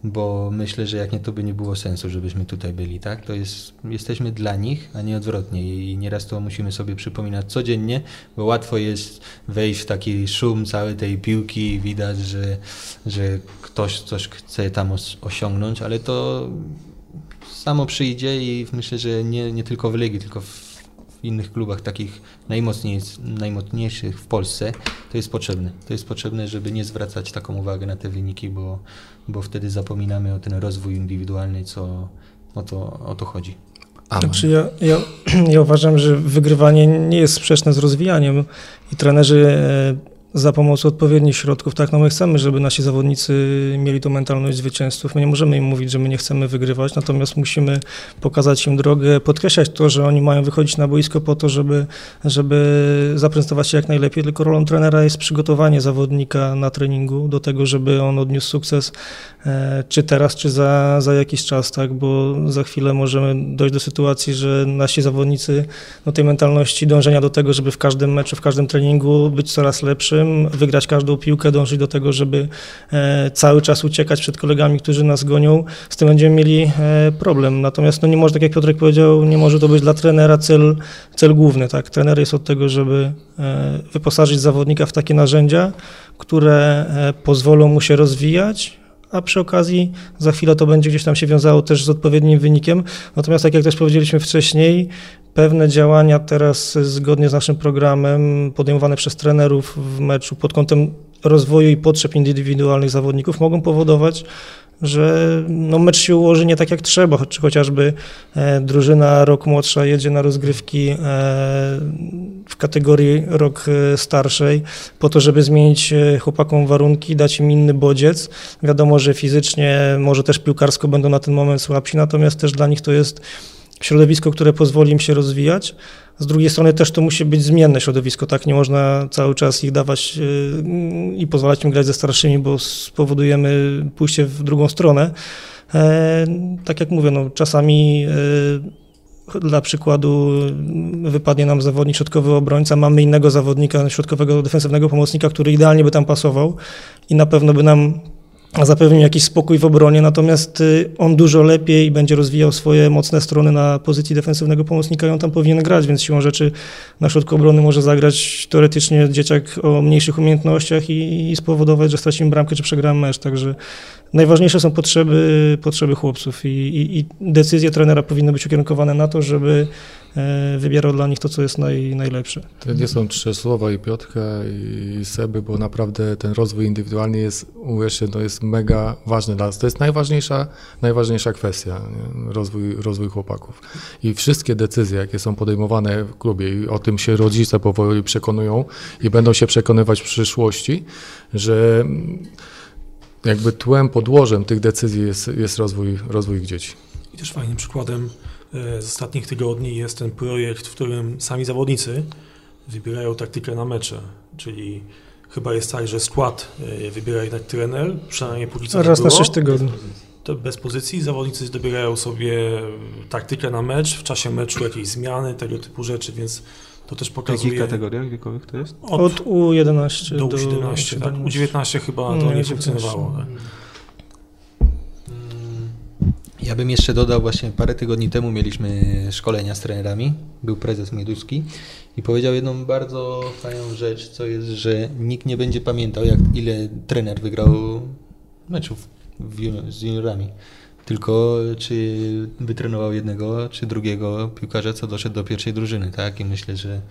bo myślę, że jak nie, to by nie było sensu, żebyśmy tutaj byli, tak? To jest, jesteśmy dla nich, a nie odwrotnie i nieraz to musimy sobie przypominać codziennie, bo łatwo jest wejść w taki szum całej tej piłki i widać, że, że ktoś coś chce tam os- osiągnąć, ale to samo przyjdzie i myślę, że nie, nie tylko w Legii, tylko w innych klubach takich najmocniej, najmocniejszych w Polsce, to jest potrzebne. To jest potrzebne, żeby nie zwracać taką uwagę na te wyniki, bo, bo wtedy zapominamy o ten rozwój indywidualny, co o to, o to chodzi. Znaczy ja, ja, ja uważam, że wygrywanie nie jest sprzeczne z rozwijaniem i trenerzy e, za pomocą odpowiednich środków, tak, no my chcemy, żeby nasi zawodnicy mieli tą mentalność zwycięzców. My nie możemy im mówić, że my nie chcemy wygrywać, natomiast musimy pokazać im drogę, podkreślać to, że oni mają wychodzić na boisko po to, żeby, żeby zaprezentować się jak najlepiej, tylko rolą trenera jest przygotowanie zawodnika na treningu do tego, żeby on odniósł sukces e, czy teraz, czy za, za jakiś czas, tak, bo za chwilę możemy dojść do sytuacji, że nasi zawodnicy no, tej mentalności dążenia do tego, żeby w każdym meczu, w każdym treningu być coraz lepszym, wygrać każdą piłkę, dążyć do tego, żeby e, cały czas uciekać przed kolegami, którzy nas gonią, z tym będziemy mieli e, problem. Natomiast no, nie może, tak jak Piotrek powiedział, nie może to być dla trenera cel, cel główny. Tak? Trener jest od tego, żeby e, wyposażyć zawodnika w takie narzędzia, które pozwolą mu się rozwijać, a przy okazji za chwilę to będzie gdzieś tam się wiązało też z odpowiednim wynikiem. Natomiast tak jak też powiedzieliśmy wcześniej, pewne działania teraz zgodnie z naszym programem podejmowane przez trenerów w meczu pod kątem rozwoju i potrzeb indywidualnych zawodników mogą powodować, że no mecz się ułoży nie tak jak trzeba, czy chociażby e, drużyna rok młodsza jedzie na rozgrywki e, w kategorii rok e, starszej po to, żeby zmienić e, chłopakom warunki, dać im inny bodziec. Wiadomo, że fizycznie, może też piłkarsko będą na ten moment słabsi, natomiast też dla nich to jest środowisko, które pozwoli im się rozwijać. Z drugiej strony też to musi być zmienne środowisko, tak? Nie można cały czas ich dawać yy, i pozwalać im grać ze starszymi, bo spowodujemy pójście w drugą stronę. E, tak jak mówię, no, czasami e, dla przykładu wypadnie nam zawodnik środkowy obrońca, mamy innego zawodnika, środkowego defensywnego pomocnika, który idealnie by tam pasował i na pewno by nam zapewnił jakiś spokój w obronie, natomiast y, on dużo lepiej będzie rozwijał swoje mocne strony na pozycji defensywnego pomocnika i on tam powinien grać, więc siłą rzeczy na środku obrony może zagrać teoretycznie dzieciak o mniejszych umiejętnościach i, i spowodować, że stracimy bramkę czy przegramy mecz, także najważniejsze są potrzeby, potrzeby chłopców i, i, i decyzje trenera powinny być ukierunkowane na to, żeby e, wybierał dla nich to, co jest naj, najlepsze. To nie są trzy słowa i Piotrka i Seby, bo naprawdę ten rozwój indywidualny jest, uwierzcie, to jest mega ważny dla nas. To jest najważniejsza, najważniejsza kwestia? Rozwój, rozwój chłopaków. I wszystkie decyzje, jakie są podejmowane w klubie i o tym się rodzice powoli przekonują i będą się przekonywać w przyszłości, że jakby tłem, podłożem tych decyzji jest, jest rozwój, rozwój ich dzieci. I też fajnym przykładem e, z ostatnich tygodni jest ten projekt, w którym sami zawodnicy wybierają taktykę na mecze, czyli chyba jest tak, że skład e, wybiera jednak trener, przynajmniej póki co Raz na było. 6 tygodni. To bez pozycji zawodnicy dobierają sobie taktykę na mecz, w czasie meczu jakieś zmiany, tego typu rzeczy, więc to też W pokazuje... jakich kategoriach wiekowych to jest? Od, Od U11 do do U17, tak. U19 chyba to Nie, nie U19. funkcjonowało. Tak. Ja bym jeszcze dodał, właśnie parę tygodni temu mieliśmy szkolenia z trenerami, był prezes Mieduski i powiedział jedną bardzo fajną rzecz, co jest, że nikt nie będzie pamiętał, jak ile trener wygrał meczów z juniorami. Tylko czy wytrenował jednego czy drugiego piłkarza, co doszedł do pierwszej drużyny, tak? I myślę, że,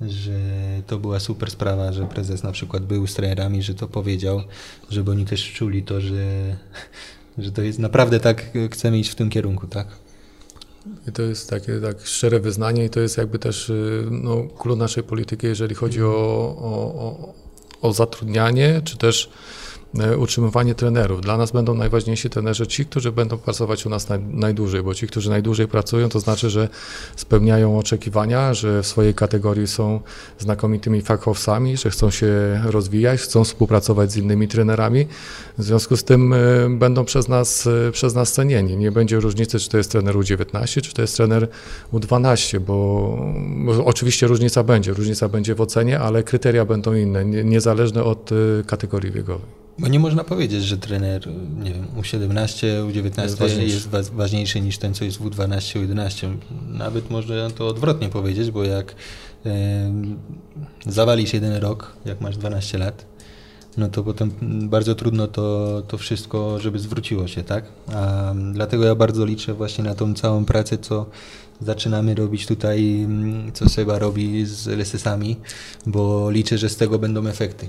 że to była super sprawa, że prezes na przykład był z trenerami, że to powiedział, żeby oni też czuli to, że, że to jest naprawdę tak, chcemy iść w tym kierunku, tak? I to jest takie tak szczere wyznanie i to jest jakby też y, no, klucz naszej polityki, jeżeli chodzi o, o, o, zatrudnianie, czy też e, utrzymywanie trenerów. Dla nas będą najważniejsi trenerzy ci, którzy będą pracować u nas naj, najdłużej, bo ci, którzy najdłużej pracują, to znaczy, że spełniają oczekiwania, że w swojej kategorii są znakomitymi fachowcami, że chcą się rozwijać, chcą współpracować z innymi trenerami. W związku z tym e, będą przez nas, e, przez nas cenieni. Nie będzie różnicy, czy to jest trener U19, czy to jest trener U12, bo, oczywiście różnica będzie. Różnica będzie w ocenie, ale kryteria będą inne, nie, niezależne od e, kategorii wiekowej. Bo nie można powiedzieć, że trener, nie wiem, U17, U19 Jest jest, ważniejszy. wa- ważniejszy niż ten, co jest w U12, U11. Nawet można to odwrotnie powiedzieć, bo jak em, zawalisz jeden rok, jak masz 12 lat, no to potem bardzo trudno to, to wszystko, żeby zwróciło się, tak? A dlatego ja bardzo liczę właśnie na tą całą pracę, co zaczynamy robić tutaj, co Seba robi z LSS-ami, bo liczę, że z tego będą efekty.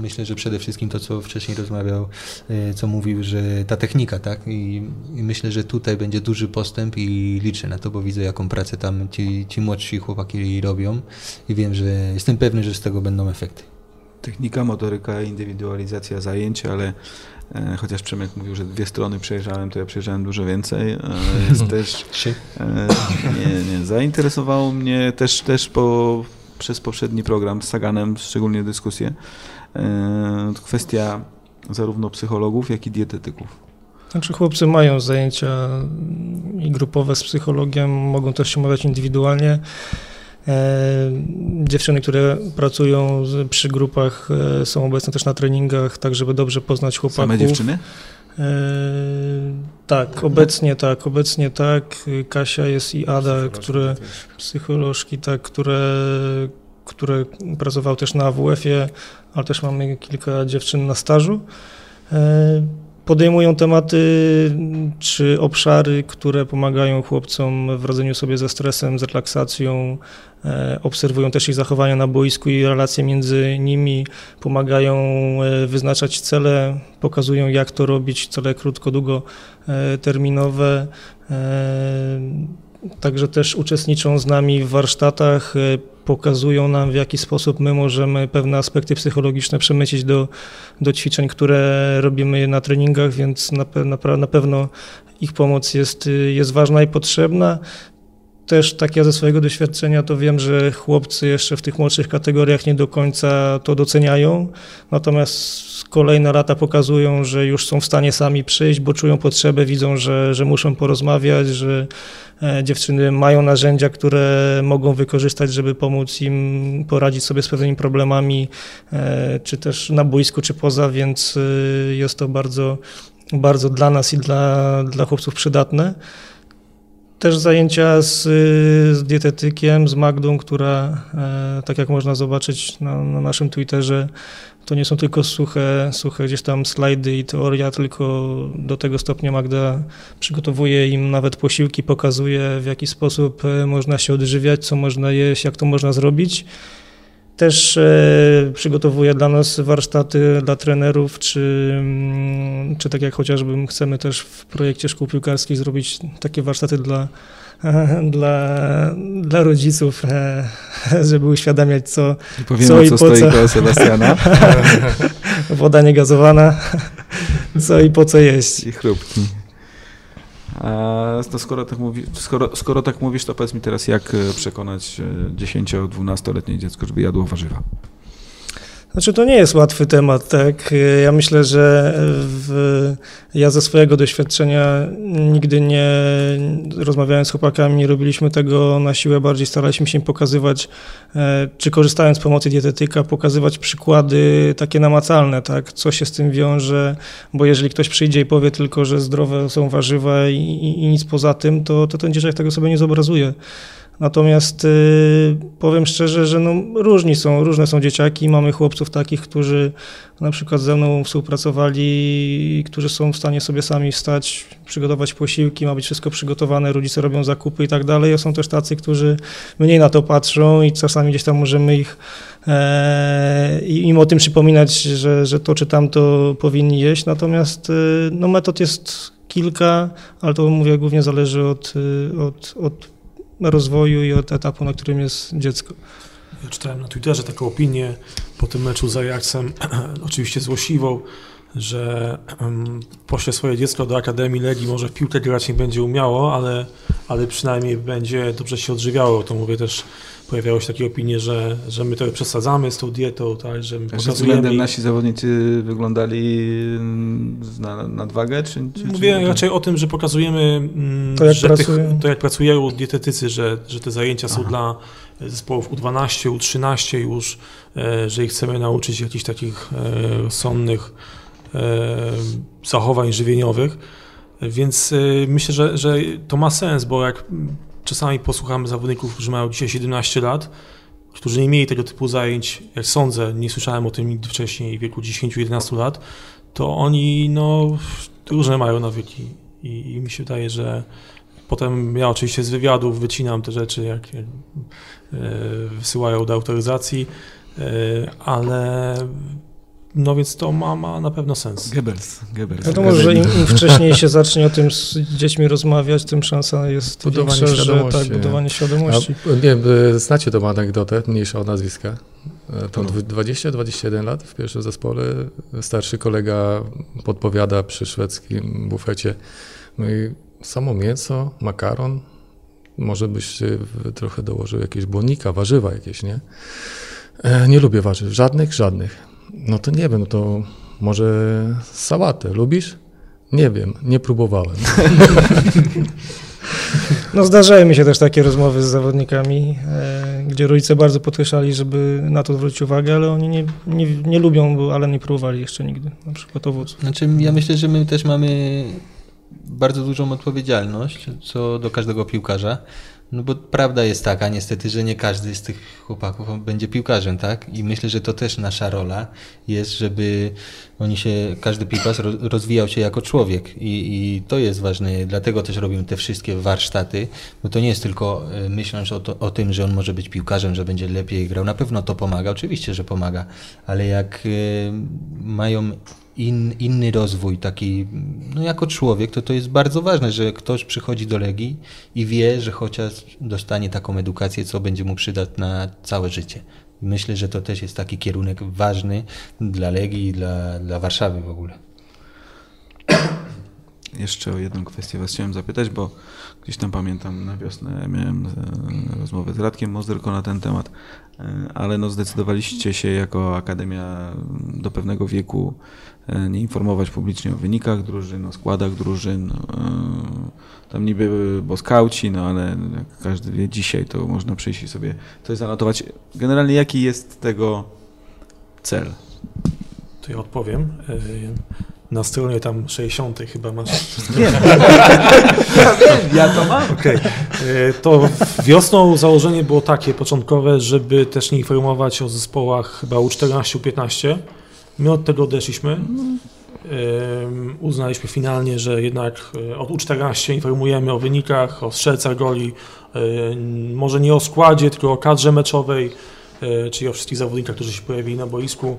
Myślę, że przede wszystkim to, co wcześniej rozmawiał, e, co mówił, że ta technika, tak? I, I myślę, że tutaj będzie duży postęp i liczę na to, bo widzę, jaką pracę tam ci, ci młodsi chłopaki robią i wiem, że jestem pewny, że z tego będą efekty. Technika, motoryka, indywidualizacja zajęć, ale e, chociaż Przemek mówił, że dwie strony przejrzałem, to ja przejrzałem dużo więcej. E, jest też. E, Nie, nie. Zainteresowało mnie też, też po, przez poprzedni program z Saganem, szczególnie dyskusję, kwestia zarówno psychologów, jak i dietetyków. Znaczy chłopcy mają zajęcia i grupowe z psychologiem, mogą też się umawiać indywidualnie. E, Dziewczyny, które pracują z- przy grupach e, są obecne też na treningach, tak żeby dobrze poznać chłopaków. Same dziewczyny? E, tak, obecnie tak, obecnie tak. Kasia jest i Ada, które psycholożki, tak, które, które pracowały też na AWF-ie, ale też mamy kilka dziewczyn na stażu. E, Podejmują tematy czy obszary, które pomagają chłopcom w radzeniu sobie ze stresem, z relaksacją. E, Obserwują też ich zachowania na boisku i relacje między nimi. Pomagają e, wyznaczać cele, pokazują jak to robić, cele krótko, długoterminowe. E, Także też uczestniczą z nami w warsztatach, e, pokazują nam w jaki sposób my możemy pewne aspekty psychologiczne przemycić do, do ćwiczeń, które robimy na treningach, więc na, na, na pewno ich pomoc jest, jest ważna i potrzebna. Też tak ja ze swojego doświadczenia to wiem, że chłopcy jeszcze w tych młodszych kategoriach nie do końca to doceniają, natomiast kolejne lata pokazują, że już są w stanie sami przyjść, bo czują potrzebę, widzą, że, że muszą porozmawiać, że e, dziewczyny mają narzędzia, które mogą wykorzystać, żeby pomóc im poradzić sobie z pewnymi problemami, e, czy też na boisku, czy poza, więc y, jest to bardzo, bardzo dla nas i dla, dla chłopców przydatne. Też zajęcia z, z dietetykiem, z Magdą, która, e, tak jak można zobaczyć na, na, naszym Twitterze, to nie są tylko suche, suche gdzieś tam slajdy i teoria, tylko do tego stopnia Magda przygotowuje im nawet posiłki, pokazuje w jaki sposób e, można się odżywiać, co można jeść, jak to można zrobić. Też e, przygotowuje dla nas warsztaty dla trenerów, czy, mm, czy tak jak chociażby chcemy też w projekcie szkół piłkarskich zrobić takie warsztaty dla, dla, dla rodziców, e, żeby uświadamiać co, Powiemy, co co, i po stoi co. koło Sebastiana woda niegazowana, co i po co jeść. i chrupki. A to skoro tak, mówi, skoro, skoro tak mówisz, to powiedz mi teraz, jak e, przekonać e, 10-12-letnie dziecko, żeby jadło warzywa? Znaczy to nie jest łatwy temat, tak. Ja myślę, że w, ja ze swojego doświadczenia nigdy nie rozmawiając z chłopakami, nie robiliśmy tego na siłę, bardziej staraliśmy się pokazywać, e, czy korzystając z pomocy dietetyka, pokazywać przykłady takie namacalne, tak, co się z tym wiąże, bo jeżeli ktoś przyjdzie i powie tylko, że zdrowe są warzywa i, i, i nic poza tym, to, to ten dzieciak tego sobie nie zobrazuje. Natomiast y, powiem szczerze, że no, różni są, różne są dzieciaki. Mamy chłopców takich, którzy na przykład ze mną współpracowali, którzy są w stanie sobie sami wstać, przygotować posiłki, ma być wszystko przygotowane, rodzice robią zakupy i tak dalej. Są też tacy, którzy mniej na to patrzą i czasami gdzieś tam możemy ich e, im o tym przypominać, że, że to czy tamto powinni jeść. Natomiast y, no, metod jest kilka, ale to mówię głównie zależy od, y, od, od rozwoju i od etapu, na którym jest dziecko. Ja czytałem na Twitterze taką opinię po tym meczu z Ajaxem, oczywiście złośliwą, że um, pośle swoje dziecko do Akademii Legii, może w piłkę grać nie będzie umiało, ale, ale przynajmniej będzie dobrze się odżywiało. To mówię też, pojawiały się takie opinie, że, że my to przesadzamy z tą dietą, tak, że my Że pokazujemy... względem nasi zawodnicy wyglądali mm, na nadwagę? Czy, czy, Mówię czy... raczej o tym, że pokazujemy, mm, To, jak że pracują. Tych, to jak pracują dietetycy, że, że te zajęcia są Aha. dla zespołów U12, U13 już, e, że ich chcemy nauczyć jakichś takich e, sonnych e, zachowań żywieniowych. Więc myślę, że, że to ma sens, bo jak czasami posłuchamy zawodników, którzy mają dzisiaj 17 lat, którzy nie mieli tego typu zajęć, jak sądzę, nie słyszałem o tym nigdy wcześniej, w wieku 10-11 lat, to oni no, różne mają nawyki i, i mi się wydaje, że potem ja oczywiście z wywiadów wycinam te rzeczy, jak, jak e, wysyłają do autoryzacji, e, ale no więc to ma, ma na pewno sens. Goebbels. Goebbels. Wiadomo, że im, im wcześniej się zacznie o tym z dziećmi rozmawiać, tym szansa jest Budowanie większa, że świadomości, tak, nie? budowanie świadomości. A, nie znacie tą anegdotę, mniejsza od nazwiska. E, To No. 20-21 lat w pierwszym zespole. Starszy kolega podpowiada przy szwedzkim bufecie. No i samo mięso, makaron, może byś trochę dołożył jakieś błonnika, warzywa jakieś, nie? E, Nie lubię warzyw, żadnych, żadnych. No to nie wiem, no to może sałatę, lubisz? Nie wiem, nie próbowałem. No zdarzały mi się też takie rozmowy z zawodnikami, e, gdzie rodzice bardzo podkreślali, żeby na to zwrócić uwagę, ale oni nie, nie, nie lubią, bo, ale nie próbowali jeszcze nigdy, na przykład owoców. Znaczy, ja myślę, że my też mamy bardzo dużą odpowiedzialność co do każdego piłkarza. No bo prawda jest taka niestety, że nie każdy z tych chłopaków będzie piłkarzem, tak? I myślę, że to też nasza rola jest, żeby oni się, każdy piłkarz ro- rozwijał się jako człowiek. I, i to jest ważne, dlatego też robimy te wszystkie warsztaty, bo to nie jest tylko e, myśląc o, to, o tym, że on może być piłkarzem, że będzie lepiej grał, na pewno to pomaga, oczywiście, że pomaga, ale jak e, mają in, inny rozwój, taki, no jako człowiek, to to jest bardzo ważne, że ktoś przychodzi do Legii i wie, że chociaż dostanie taką edukację, co będzie mu przydać na całe życie. Myślę, że to też jest taki kierunek ważny dla Legii i dla, dla Warszawy w ogóle. Jeszcze o jedną kwestię Was chciałem zapytać, bo gdzieś tam pamiętam na wiosnę miałem e, rozmowę z Radkiem Mozderko na ten temat, e, ale no zdecydowaliście się jako Akademia do pewnego wieku e, nie informować publicznie o wynikach drużyn, o składach drużyn. Tam niby, bo skauci, no ale jak każdy wie dzisiaj, to można przyjść i sobie coś zanotować. Generalnie jaki jest tego cel? To ja odpowiem. Na stronie tam 60 chyba masz. Wiem. ja wiem, ja to mam. Okay. To wiosną założenie było takie początkowe, żeby też nie informować o zespołach chyba U14, U15. My od tego odeszliśmy. Uznaliśmy finalnie, że jednak e, od U14 informujemy o wynikach, o strzelcach goli, może nie o składzie, tylko o kadrze meczowej, e, czyli o wszystkich zawodnikach, którzy się pojawili na boisku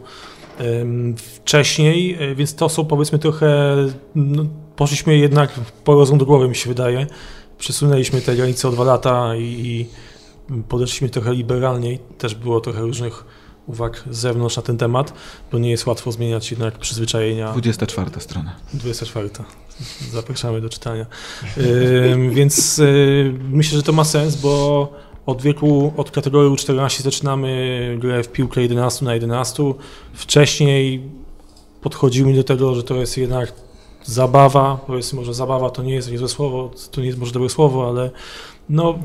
wcześniej, e, więc to są powiedzmy trochę, no, poszliśmy jednak po rozum do głowy mi się wydaje, przesunęliśmy te granice o dwa lata i, i podeszliśmy trochę liberalniej, też było trochę różnych uwag z zewnątrz na ten temat, bo nie jest łatwo zmieniać jednak przyzwyczajenia. 24 strona. 24. Zapraszamy do czytania. Yy, więc yy, myślę, że to ma sens, bo od wieku, od kategorii U14 zaczynamy grę w piłkę 11 na 11. Wcześniej podchodzimy do tego, że to jest jednak zabawa, powiedzmy może zabawa to nie jest niezłe słowo, to nie jest może dobre słowo, ale no,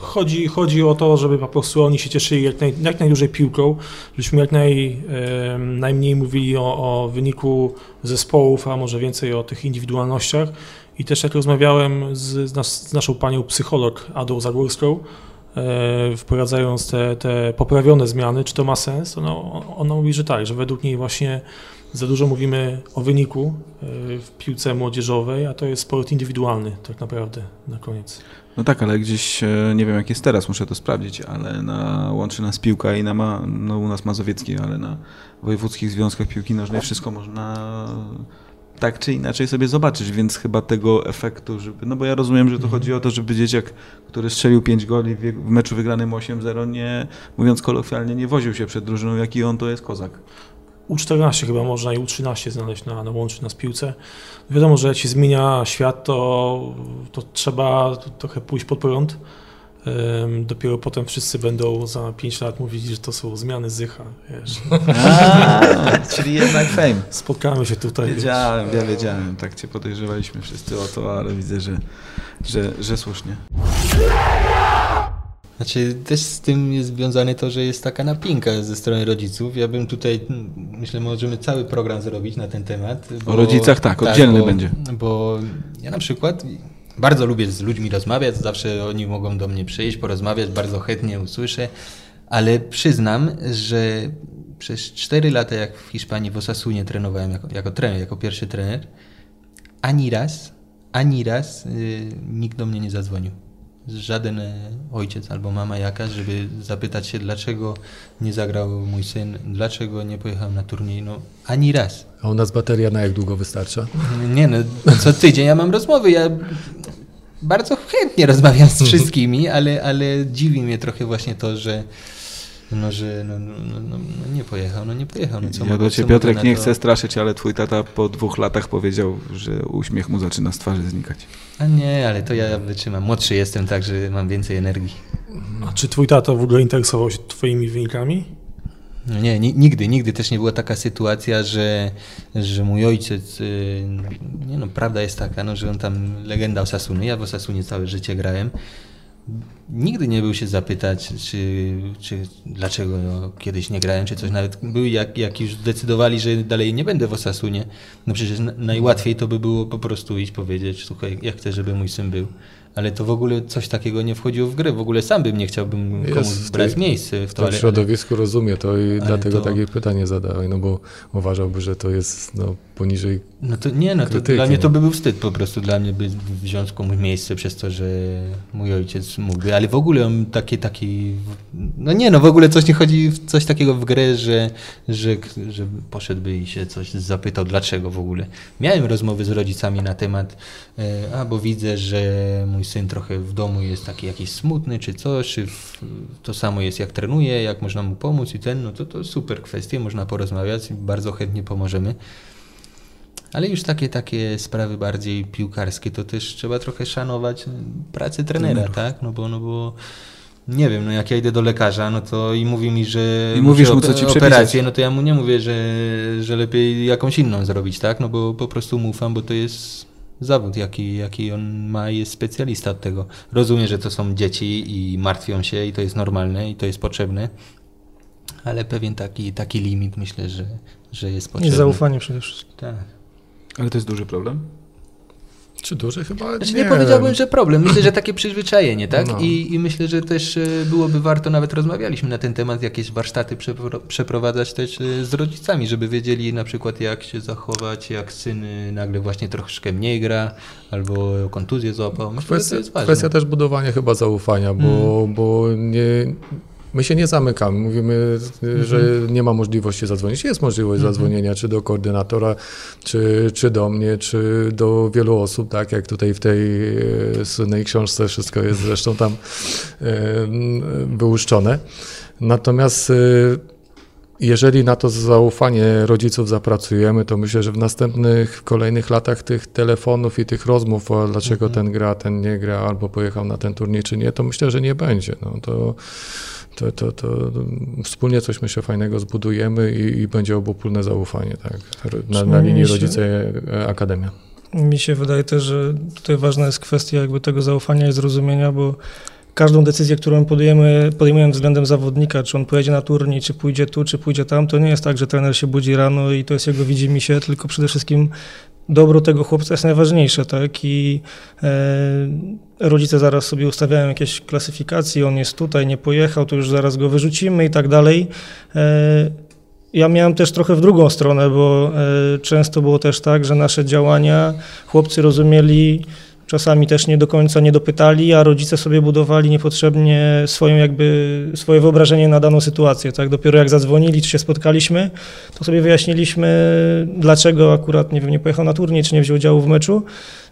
chodzi, chodzi o to, żeby po prostu oni się cieszyli jak, naj, jak najdłużej piłką, żebyśmy jak naj, e, najmniej mówili o, o wyniku zespołów, a może więcej o tych indywidualnościach. I też jak rozmawiałem z, z, nas, z naszą panią psycholog Adą Zagórską, wprowadzając te, te poprawione zmiany, czy to ma sens, ona, ona mówi, że tak, że według niej właśnie za dużo mówimy o wyniku e, w piłce młodzieżowej, a to jest sport indywidualny tak naprawdę na koniec. No tak, ale gdzieś, e, nie wiem jak jest teraz, muszę to sprawdzić, ale na, łączy nas piłka i na ma, no u nas Mazowiecki, ale na wojewódzkich związkach piłki nożnej wszystko można tak czy inaczej sobie zobaczyć, więc chyba tego efektu, żeby, no bo ja rozumiem, że to mhm. chodzi o to, żeby dzieciak, który strzelił 5 goli w meczu wygranym 8-0, nie, mówiąc kolokwialnie, nie woził się przed drużyną, jaki on to jest kozak. U14 chyba można i U13 znaleźć na, na łączy nas piłce. Wiadomo, że jak się zmienia świat, to, to trzeba trochę pójść pod prąd. Dopiero potem wszyscy będą za 5 lat mówić, że to są zmiany Zycha, wiesz. A, czyli jednak fame. Spotkamy się tutaj. Wiedziałem, wiesz. ja wiedziałem, tak cię podejrzewaliśmy wszyscy o to, ale widzę, że, że, że słusznie. Znaczy też z tym jest związane to, że jest taka napinka ze strony rodziców. Ja bym tutaj, myślę, możemy cały program zrobić na ten temat. Bo, o rodzicach tak, oddzielny tak, bo, będzie. Bo ja na przykład bardzo lubię z ludźmi rozmawiać, zawsze oni mogą do mnie przyjść, porozmawiać, bardzo chętnie usłyszę, ale przyznam, że przez 4 lata, jak w Hiszpanii w Osasunie trenowałem jako, jako trener, jako pierwszy trener, ani raz, ani raz yy, nikt do mnie nie zadzwonił żaden e, ojciec albo mama jakaś, żeby zapytać się, dlaczego nie zagrał mój syn, dlaczego nie pojechał na turniej, no ani raz. A u nas bateria na jak długo wystarcza? Nie no, co tydzień ja mam rozmowy, ja bardzo chętnie rozmawiam z wszystkimi, ale, ale dziwi mnie trochę właśnie to, że no, że no, no, no, no, nie pojechał, no nie pojechał. No, co ja do ciebie, Piotrek, nie to... chcę straszyć, ale twój tata po dwóch latach powiedział, że uśmiech mu zaczyna z twarzy znikać. A nie, ale to ja wytrzymam. Młodszy jestem, także mam więcej energii. A czy twój tata w ogóle interesował się twoimi wynikami? No nie, nigdy, nigdy też nie była taka sytuacja, że, że mój ojciec, y, nie no, prawda jest taka, no, że on tam legenda Osasuny, ja w Osasunie całe życie grałem, nigdy nie był się zapytać, czy, czy dlaczego no, kiedyś nie grałem, czy coś. Nawet były, jak, jak już zdecydowali, że dalej nie będę w Osasunie, no przecież najłatwiej to by było po prostu iść powiedzieć, słuchaj, jak chcę, żeby mój syn był ale to w ogóle coś takiego nie wchodziło w grę. W ogóle sam bym nie chciałbym komuś Jest, brać miejsce w to. W środowisku rozumie to i dlatego to... takie pytanie zadałem, no bo uważałby, że to jest no, poniżej No to nie, no to krytyki, dla mnie to by był wstyd po prostu dla mnie, by wziąć komuś miejsce przez to, że mój ojciec mógłby, ale w ogóle on takie, taki, no nie, no w ogóle coś nie chodzi, coś takiego w grę, że, że, że poszedłby i się coś zapytał, dlaczego w ogóle. Miałem rozmowy z rodzicami na temat, e, a bo widzę, że mój syn trochę w domu jest taki jakiś smutny, czy coś, czy to samo jest jak trenuje, jak można mu pomóc i ten, no to to super kwestie, można porozmawiać, bardzo chętnie pomożemy. Ale już takie takie sprawy bardziej piłkarskie, to też trzeba trochę szanować pracę trenera, tak? No bo, no bo nie wiem, no jak ja idę do lekarza, no to i mówi mi, że I mówisz mu, co ci operację, no to ja mu nie mówię, że, że lepiej jakąś inną zrobić, tak? No bo po prostu mu ufam, bo to jest zawód, jaki, jaki on ma i jest specjalista od tego. Rozumiem, że to są dzieci i martwią się i to jest normalne i to jest potrzebne, ale pewien taki, taki limit myślę, że, że jest potrzebny. I zaufanie przede wszystkim. Tak. Ale to jest duży problem? Czy duży chyba? Znaczy nie powiedziałbym, że problem. Myślę, że takie przyzwyczajenie, tak? No. I, I myślę, że też e, byłoby warto, nawet rozmawialiśmy na ten temat, jakieś warsztaty przepro- przeprowadzać też e, z rodzicami, żeby wiedzieli na przykład jak się zachować, jak syn e, nagle właśnie troszkę mniej gra, albo kontuzję złapał. Myślę, że to Kwestia, jest ważne. kwestia też budowania chyba zaufania, bo, bo nie, my się nie zamykamy. Mówimy, że nie ma możliwości zadzwonić. Jest możliwość zadzwonienia czy do koordynatora, czy, czy do mnie, czy do wielu osób, tak jak tutaj w tej e, słynnej książce wszystko jest zresztą tam e, wyłuszczone. Natomiast e, jeżeli na to zaufanie rodziców zapracujemy, to myślę, że w następnych, w kolejnych latach tych telefonów i tych rozmów, o dlaczego ten gra, ten nie gra, albo pojechał na ten turniej, czy nie, to myślę, że nie będzie. No, to, to, to, to wspólnie coś myślę fajnego zbudujemy i, i będzie obopólne zaufanie tak, na, na linii Mi się- rodzice e, akademia. Mi się wydaje też, że tutaj ważna jest kwestia jakby tego zaufania i zrozumienia, bo każdą decyzję, którą podejmujemy, podejmujemy względem zawodnika, czy on pojedzie na turniej, czy pójdzie tu, czy pójdzie tam, to nie jest tak, że trener się budzi rano i to jest jego widzi się, tylko przede wszystkim dobro tego chłopca jest najważniejsze, tak? I e, rodzice zaraz sobie ustawiają jakieś klasyfikacje, on jest tutaj, nie pojechał, to już zaraz go wyrzucimy i tak dalej. E, ja miałem też trochę w drugą stronę, bo e, często było też tak, że nasze działania chłopcy rozumieli, czasami też nie do końca nie dopytali, a rodzice sobie budowali niepotrzebnie swoją jakby, swoje wyobrażenie na daną sytuację. Tak? Dopiero jak zadzwonili, czy się spotkaliśmy, to sobie wyjaśniliśmy, dlaczego akurat nie wiem, nie pojechał na turniej, czy nie wziął udziału w meczu.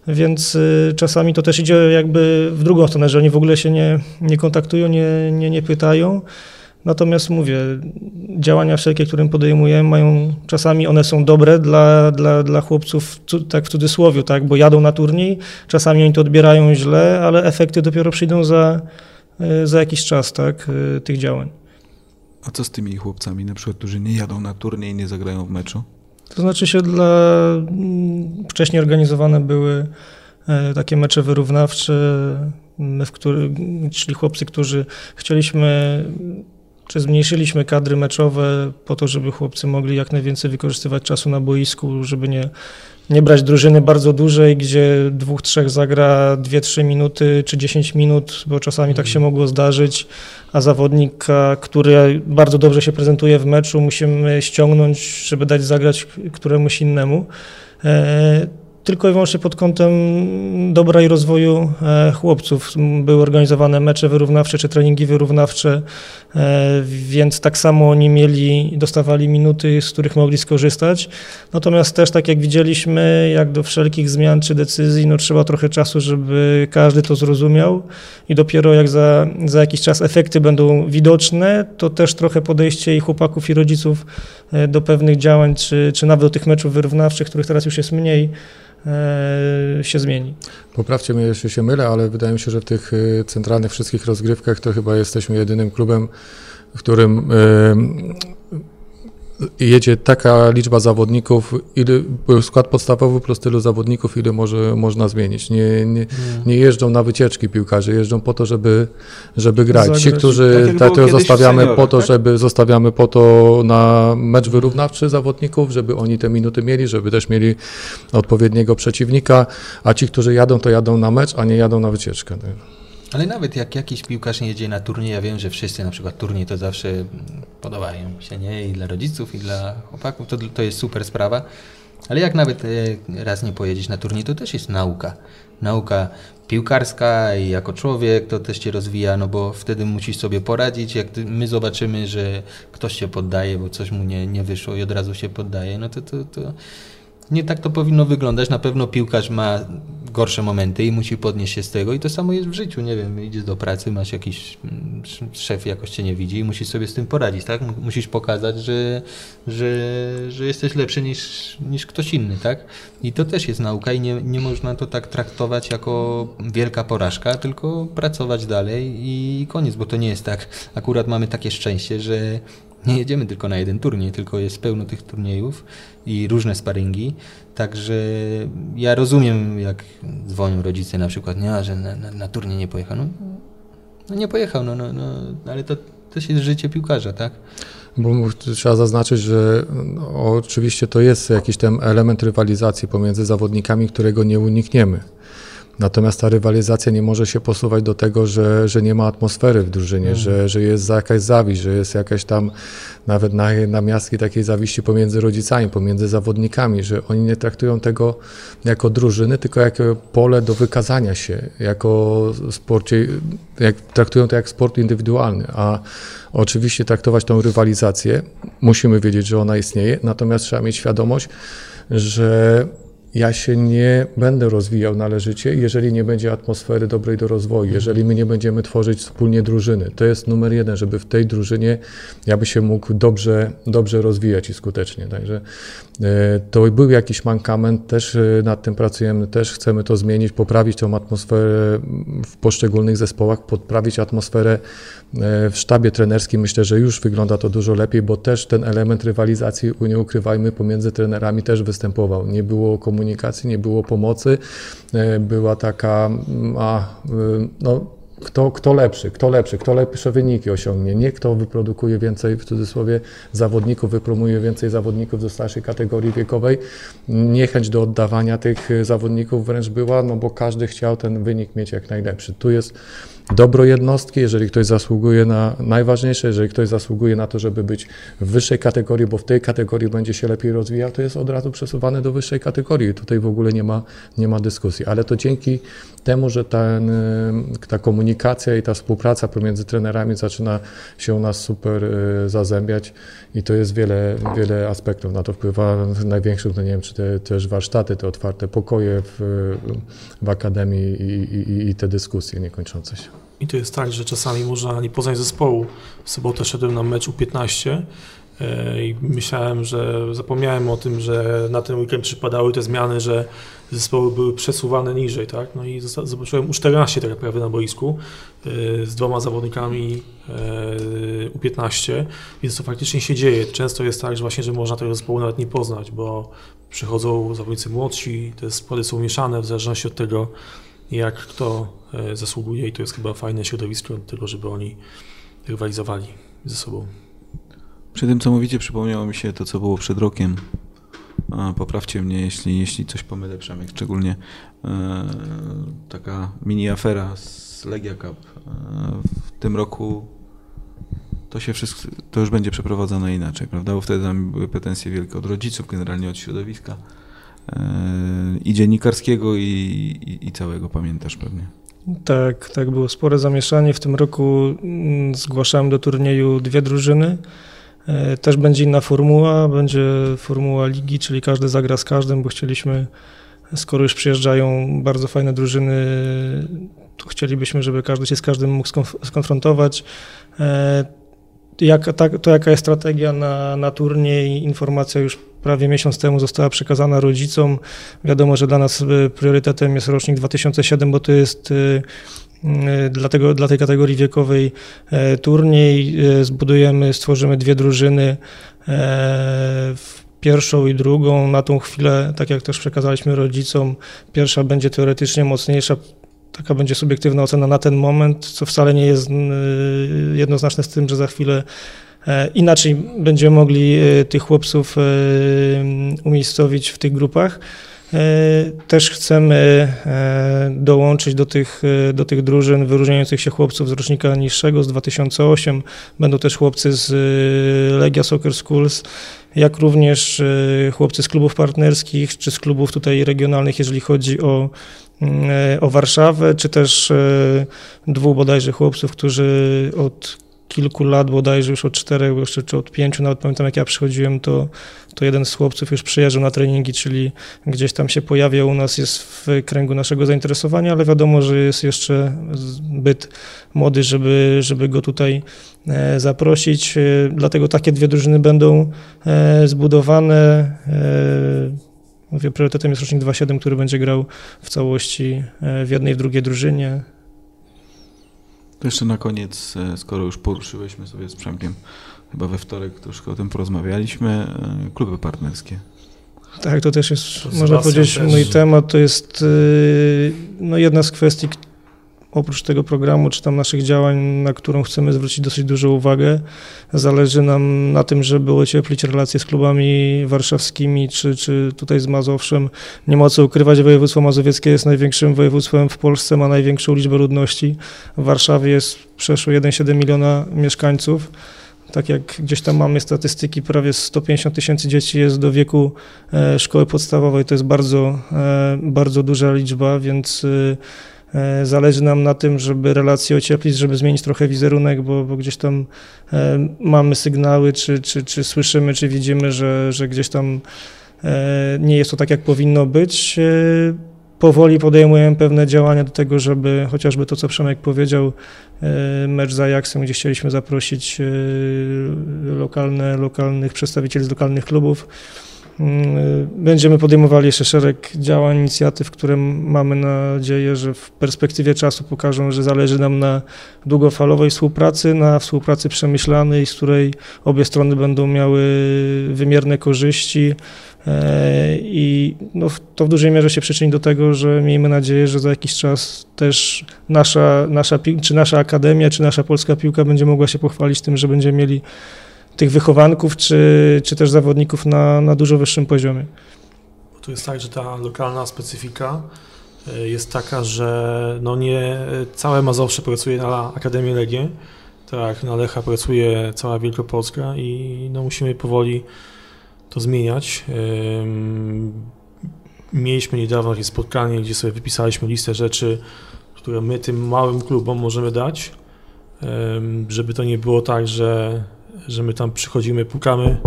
Więc y, czasami to też idzie jakby w drugą stronę, że oni w ogóle się nie, nie kontaktują, nie, nie, nie pytają. Natomiast mówię, działania wszelkie, które podejmujemy, mają czasami one są dobre dla, dla, dla chłopców, tak w cudzysłowie, tak, bo jadą na turniej, czasami oni to odbierają źle, ale efekty dopiero przyjdą za, y, za jakiś czas, tak, y, tych działań. A co z tymi chłopcami, na przykład, którzy nie jadą na turniej i nie zagrają w meczu? To znaczy się dla mm, wcześniej organizowane były e, takie mecze wyrównawcze, w który, czyli chłopcy, którzy chcieliśmy, czy zmniejszyliśmy kadry meczowe po to, żeby chłopcy mogli jak najwięcej wykorzystywać czasu na boisku, żeby nie, nie brać drużyny bardzo dużej, gdzie dwóch, trzech zagra 2-3 minuty czy 10 minut, bo czasami tak się mogło zdarzyć, a zawodnika, który bardzo dobrze się prezentuje w meczu, musimy ściągnąć, żeby dać zagrać któremuś innemu. Tylko i wyłącznie pod kątem dobra i rozwoju e, chłopców. Były organizowane mecze wyrównawcze czy treningi wyrównawcze, e, więc tak samo oni mieli, dostawali minuty, z których mogli skorzystać. Natomiast też, tak jak widzieliśmy, jak do wszelkich zmian czy decyzji, no trzeba trochę czasu, żeby każdy to zrozumiał i dopiero jak za, za jakiś czas efekty będą widoczne, to też trochę podejście i chłopaków i rodziców e, do pewnych działań, czy, czy nawet do tych meczów wyrównawczych, których teraz już jest mniej, się zmieni. Poprawcie mnie, jeśli się mylę, ale wydaje mi się, że w tych y, centralnych wszystkich rozgrywkach to chyba jesteśmy jedynym klubem, w którym y, jedzie taka liczba zawodników, ile skład podstawowy plus tylu zawodników, ile może, można zmienić. Nie, nie, nie jeżdżą na wycieczki piłkarze, jeżdżą po to, żeby, żeby grać. Ci, którzy Tak tak, zostawiamy po to, tak? żeby zostawiamy po to na mecz wyrównawczy zawodników, żeby oni te minuty mieli, żeby też mieli odpowiedniego przeciwnika, a ci, którzy jadą, to jadą na mecz, a nie jadą na wycieczkę. Ale nawet jak jakiś piłkarz nie jedzie na turniej, ja wiem, że wszyscy na przykład turniej to zawsze podobają się, nie? I dla rodziców, i dla chłopaków, to, to jest super sprawa. Ale jak nawet e, raz nie pojedziesz na turniej, to też jest nauka. Nauka piłkarska i jako człowiek to też cię rozwija, no bo wtedy musisz sobie poradzić. Jak my zobaczymy, że ktoś się poddaje, bo coś mu nie, nie wyszło i od razu się poddaje, no to, to, to nie tak to powinno wyglądać. Na pewno piłkarz ma gorsze momenty i musi podnieść się z tego. I to samo jest w życiu. Nie wiem, idziesz do pracy, masz jakiś mm, szef jakoś cię nie widzi i musisz sobie z tym poradzić, tak? Musisz pokazać, że, że, że jesteś lepszy niż, niż ktoś inny, tak? I to też jest nauka i nie, nie można to tak traktować jako wielka porażka, tylko pracować dalej i koniec, bo to nie jest tak. Akurat mamy takie szczęście, że nie jedziemy tylko na jeden turniej, tylko jest pełno tych turniejów i różne sparingi. Także ja rozumiem, jak dzwonią rodzice na przykład, nie, że na, na, na nie pojechał. No, no nie pojechał, no, no, no ale to też jest życie piłkarza, tak? Bo trzeba zaznaczyć, że oczywiście to jest jakiś ten element rywalizacji pomiędzy zawodnikami, którego nie unikniemy. Natomiast ta rywalizacja nie może się posuwać do tego, że, że nie ma atmosfery w drużynie, mhm. że, że jest jakaś zawiść, że jest jakaś tam nawet na, na miastki takiej zawiści pomiędzy rodzicami, pomiędzy zawodnikami, że oni nie traktują tego jako drużyny, tylko jako pole do wykazania się, jako sporcie, jak, traktują to jak sport indywidualny, a oczywiście traktować tą rywalizację, musimy wiedzieć, że ona istnieje, natomiast trzeba mieć świadomość, że ja się nie będę rozwijał należycie, jeżeli nie będzie atmosfery dobrej do rozwoju, jeżeli my nie będziemy tworzyć wspólnie drużyny. To jest numer jeden, żeby w tej drużynie ja by się mógł dobrze, dobrze rozwijać i skutecznie. Także e, to był jakiś mankament, też e, nad tym pracujemy, też chcemy to zmienić, poprawić tą atmosferę w poszczególnych zespołach, poprawić atmosferę w sztabie trenerskim. Myślę, że już wygląda to dużo lepiej, bo też ten element rywalizacji, nie ukrywajmy, pomiędzy trenerami też występował. Nie było komunikacji nie było pomocy. E, była taka, a, e, no, kto, kto lepszy, kto lepszy, kto lepsze wyniki osiągnie, nie kto wyprodukuje więcej, w cudzysłowie, zawodników, wypromuje więcej zawodników do starszej kategorii wiekowej. Niechęć do oddawania tych zawodników wręcz była, no bo każdy chciał ten wynik mieć jak najlepszy. Tu jest dobro jednostki, jeżeli ktoś zasługuje na najważniejsze, jeżeli ktoś zasługuje na to, żeby być w wyższej kategorii, bo w tej kategorii będzie się lepiej rozwijał, to jest od razu przesuwany do wyższej kategorii. Tutaj w ogóle nie ma, nie ma dyskusji. Ale to dzięki temu, że ten, ta komunikacja i ta współpraca pomiędzy trenerami zaczyna się u nas super y, zazębiać i to jest wiele, wiele aspektów. Na to wpływa największych, no nie wiem, czy te, też warsztaty, te otwarte pokoje w, w akademii i, i, i te dyskusje niekończące się. I to jest tak, że czasami można nie poznać zespołu. W sobotę szedłem na mecz U15 e, i myślałem, że zapomniałem o tym, że na ten weekend przypadały te zmiany, że zespoły były przesuwane niżej, tak? No i zobaczyłem U14 tak naprawdę na boisku e, z dwoma zawodnikami e, U15, więc to faktycznie się dzieje. Często jest tak, że właśnie, że można tego zespołu nawet nie poznać, bo przychodzą zawodnicy młodsi, te składy są mieszane w zależności od tego, jak kto zasługuje i to jest chyba fajne środowisko do tego, żeby oni rywalizowali ze sobą. Przy tym, co mówicie, przypomniało mi się to, co było przed rokiem. Poprawcie mnie, jeśli, jeśli coś pomylę, Przemek, szczególnie e, taka mini afera z Legia Cup. E, w tym roku to się wszystko, to już będzie przeprowadzone inaczej, prawda? Bo wtedy tam były pretensje wielkie od rodziców, generalnie od środowiska i dziennikarskiego, i, i, i całego, pamiętasz pewnie. Tak, tak, było spore zamieszanie. W tym roku mm, zgłaszałem do turnieju dwie drużyny. E, też będzie inna formuła, będzie formuła ligi, czyli każdy zagra z każdym, bo chcieliśmy, skoro już przyjeżdżają bardzo fajne drużyny, to chcielibyśmy, żeby każdy się z każdym mógł skonfrontować. E, jak, tak, to jaka jest strategia na, na turniej, informacja już prawie miesiąc temu została przekazana rodzicom. Wiadomo, że dla nas y, priorytetem jest rocznik 2007, bo to jest y, y, dla, tego, dla tej kategorii wiekowej turniej. Zbudujemy, stworzymy dwie drużyny pierwszą i drugą. Na tą chwilę, tak jak też przekazaliśmy rodzicom, pierwsza będzie teoretycznie mocniejsza, taka będzie subiektywna ocena na ten moment, co wcale nie jest jednoznaczne z tym, że za chwilę E, inaczej będziemy mogli e, tych chłopców e, umiejscowić w tych grupach. Też chcemy dołączyć do tych, do tych drużyn wyróżniających się chłopców z rocznika niższego, z 2008. Będą też chłopcy z Legia Soccer Schools, jak również chłopcy z klubów partnerskich, czy z klubów tutaj regionalnych, jeżeli chodzi o, o Warszawę, czy też dwóch bodajże chłopców, którzy od kilku lat, bodajże już od czterech, jeszcze czy od pięciu, nawet pamiętam jak ja przychodziłem, to, to jeden z chłopców już przyjeżdżał na treningi, czyli gdzieś tam się pojawia u nas, jest w kręgu naszego zainteresowania, ale wiadomo, że jest jeszcze zbyt młody, żeby, żeby go tutaj e, zaprosić. E, dlatego takie dwie drużyny będą e, zbudowane. Mówię, priorytetem jest rocznik 2.7, który będzie grał w całości w jednej, w drugiej drużynie. To jeszcze na koniec, e, skoro już poruszyłyśmy sobie z Przemkiem, chyba we wtorek troszkę o tym porozmawialiśmy, e, kluby partnerskie. Tak, to też jest, to można powiedzieć, też. mój temat. To jest e, no, jedna z kwestii, oprócz tego programu, czy tam naszych działań, na którą chcemy zwrócić dosyć dużą uwagę, zależy nam na tym, żeby ocieplić relacje z klubami warszawskimi, czy, czy tutaj z Mazowszem. Nie ma co ukrywać, województwo mazowieckie jest największym województwem w Polsce, ma największą liczbę ludności. W Warszawie jest przeszło 1,7 miliona mieszkańców. Tak jak gdzieś tam mamy statystyki, prawie 150 tysięcy dzieci jest do wieku e, szkoły podstawowej. To jest bardzo, e, bardzo duża liczba, więc e, zależy nam na tym, żeby relacje ocieplić, żeby zmienić trochę wizerunek, bo, bo gdzieś tam mamy sygnały, czy, czy, czy słyszymy, czy widzimy, że, że gdzieś tam nie jest to tak, jak powinno być powoli podejmujemy pewne działania do tego, żeby chociażby to, co Przemek powiedział, e, mecz z Ajaxem, gdzie chcieliśmy zaprosić e, lokalne, lokalnych przedstawicieli z lokalnych klubów. Mm, e, będziemy podejmowali jeszcze szereg działań, inicjatyw, które mamy nadzieję, że w perspektywie czasu pokażą, że zależy nam na długofalowej współpracy, na współpracy przemyślanej, z której obie strony będą miały wymierne korzyści. E, I no, to w dużej mierze się przyczyni do tego, że miejmy nadzieję, że za jakiś czas też nasza, nasza, czy nasza akademia, czy nasza polska piłka będzie mogła się pochwalić tym, że będziemy mieli tych wychowanków, czy, czy też zawodników na, na dużo wyższym poziomie. Bo to jest tak, że ta lokalna specyfika e, jest taka, że no nie całe Mazowsze pracuje na Akademię Legię, tak, na Lecha pracuje cała Wielkopolska i no musimy powoli to zmieniać. Mieliśmy niedawno takie spotkanie, gdzie sobie wypisaliśmy listę rzeczy, które my tym małym klubom możemy dać, żeby to nie było tak, że, że my tam przychodzimy, pukamy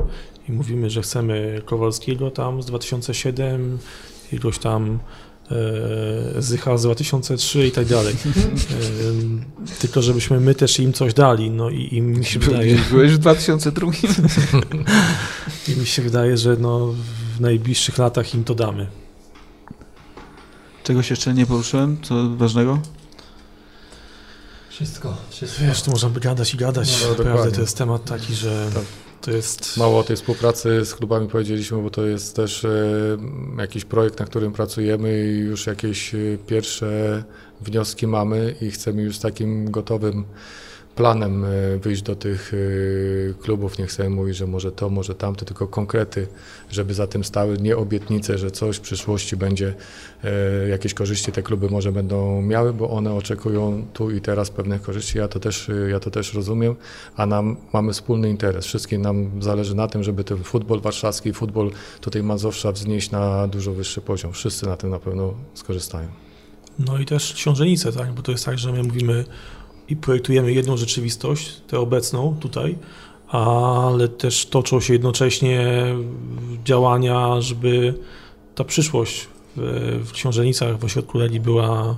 i mówimy, że chcemy Kowalskiego tam z 2007, ilość tam E, Zycha z 2003 i tak dalej. E, tylko żebyśmy my też im coś dali. No i, i mi się wydaje... Byłeś w 2002. I mi się wydaje, że no, w najbliższych latach im to damy. Czegoś jeszcze nie poruszyłem? Co ważnego? Wszystko, wszystko. Wiesz, to można by gadać i gadać. No, Naprawdę dokładnie. to jest temat taki, że... Tak. To jest... Mało o tej współpracy z klubami powiedzieliśmy, bo to jest też e, jakiś projekt, na którym pracujemy i już jakieś e, pierwsze wnioski mamy i chcemy już z takim gotowym planem e, wyjść do tych e, klubów, nie chcemy mówić, że może to, może tamto, tylko konkrety, żeby za tym stały, nie obietnice, że coś w przyszłości będzie, e, jakieś korzyści te kluby może będą miały, bo one oczekują tu i teraz pewnych korzyści, ja to też, ja to też rozumiem, a nam mamy wspólny interes, wszystkim nam zależy na tym, żeby ten futbol warszawski, futbol tutaj Mazowsza wznieść na dużo wyższy poziom, wszyscy na tym na pewno skorzystają. No i też książenice, tak, bo to jest tak, że my mówimy i projektujemy jedną rzeczywistość, tę obecną tutaj, ale też toczą się jednocześnie działania, żeby ta przyszłość w, w Książenicach, w ośrodku Leli była,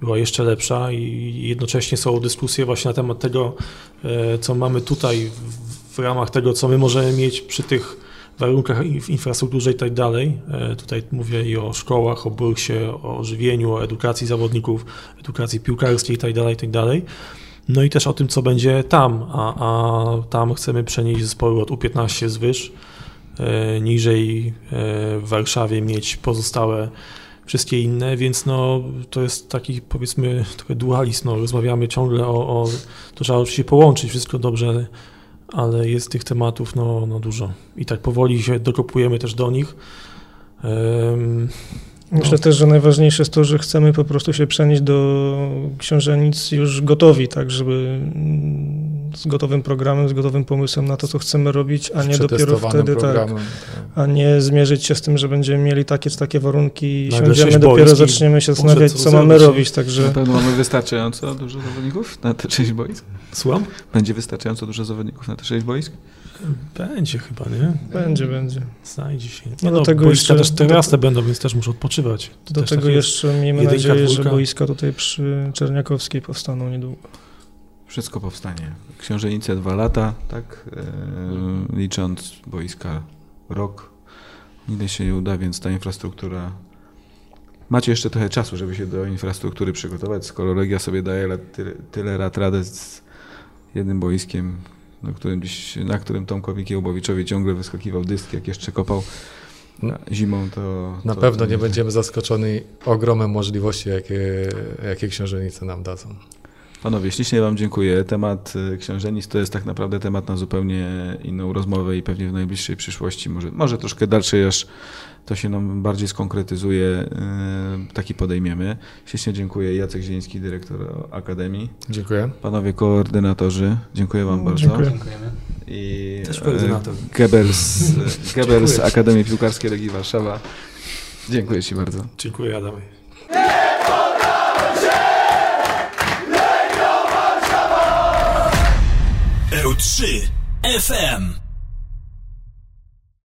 była jeszcze lepsza i jednocześnie są dyskusje właśnie na temat tego, e, co mamy tutaj w, w ramach tego, co my możemy mieć przy tych warunkach w infrastrukturze i tak dalej. E, tutaj mówię i o szkołach, o bursie, o żywieniu, o edukacji zawodników, edukacji piłkarskiej i tak dalej, i tak dalej. No i też o tym, co będzie tam, a, a tam chcemy przenieść zespoły od U15 zwyż, e, niżej e, w Warszawie mieć pozostałe wszystkie inne, więc no, to jest taki powiedzmy trochę dualizm, no, rozmawiamy ciągle o, o to trzeba oczywiście połączyć wszystko dobrze ale jest tych tematów no, no dużo. I tak powoli się dokopujemy też do nich. Um, Myślę no. też, że najważniejsze jest to, że chcemy po prostu się przenieść do książenic już gotowi, tak, żeby z gotowym programem, z gotowym pomysłem na to, co chcemy robić, a nie dopiero wtedy tak, tak, a nie zmierzyć się z tym, że będziemy mieli takie czy takie warunki i siądziemy, dopiero zaczniemy się zastanawiać, co, co mamy robić. Także... Na pewno mamy wystarczająco dużo zawodników na te sześć boisk? Słucham? Będzie wystarczająco dużo zawodników na te sześć boisk? Będzie chyba, nie? Będzie, będzie. Znajdzie się. No, no do tego boiska jeszcze, też terasne do, będą, więc też muszą odpoczywać. To do tego jeszcze miejmy nadzieję, że boiska tutaj przy Czerniakowskiej powstaną niedługo. Wszystko powstanie. Książenice dwa lata, tak? E, licząc boiska rok. Ile się nie uda, więc ta infrastruktura. Macie jeszcze trochę czasu, żeby się do infrastruktury przygotować, skoro Legia sobie daje tyle, tyle lat radę z jednym boiskiem, na którym, dziś, na którym Tomkowi Kiełbowiczowi ciągle wyskakiwał dysk, jak jeszcze kopał. zimą, to... Na to, pewno nie będziemy zaskoczeni ogromem możliwości, jakie, jakie książenice nam dadzą. Panowie, ślicznie Wam dziękuję. Temat y, książenic to jest tak naprawdę temat na zupełnie inną rozmowę i pewnie w najbliższej przyszłości, może, może troszkę dalszej, aż to się nam bardziej skonkretyzuje, y, taki podejmiemy. Ślicznie dziękuję. Jacek Zieliński, dyrektor Akademii. Dziękuję. Panowie koordynatorzy, dziękuję Wam bardzo. Dziękuję. Dziękujemy. I Też koordynator. Goebbels, Goebbels. Akademii Piłkarskiej Legii Warszawa. Dziękuję Ci bardzo. Dziękuję Adam. L3 FM.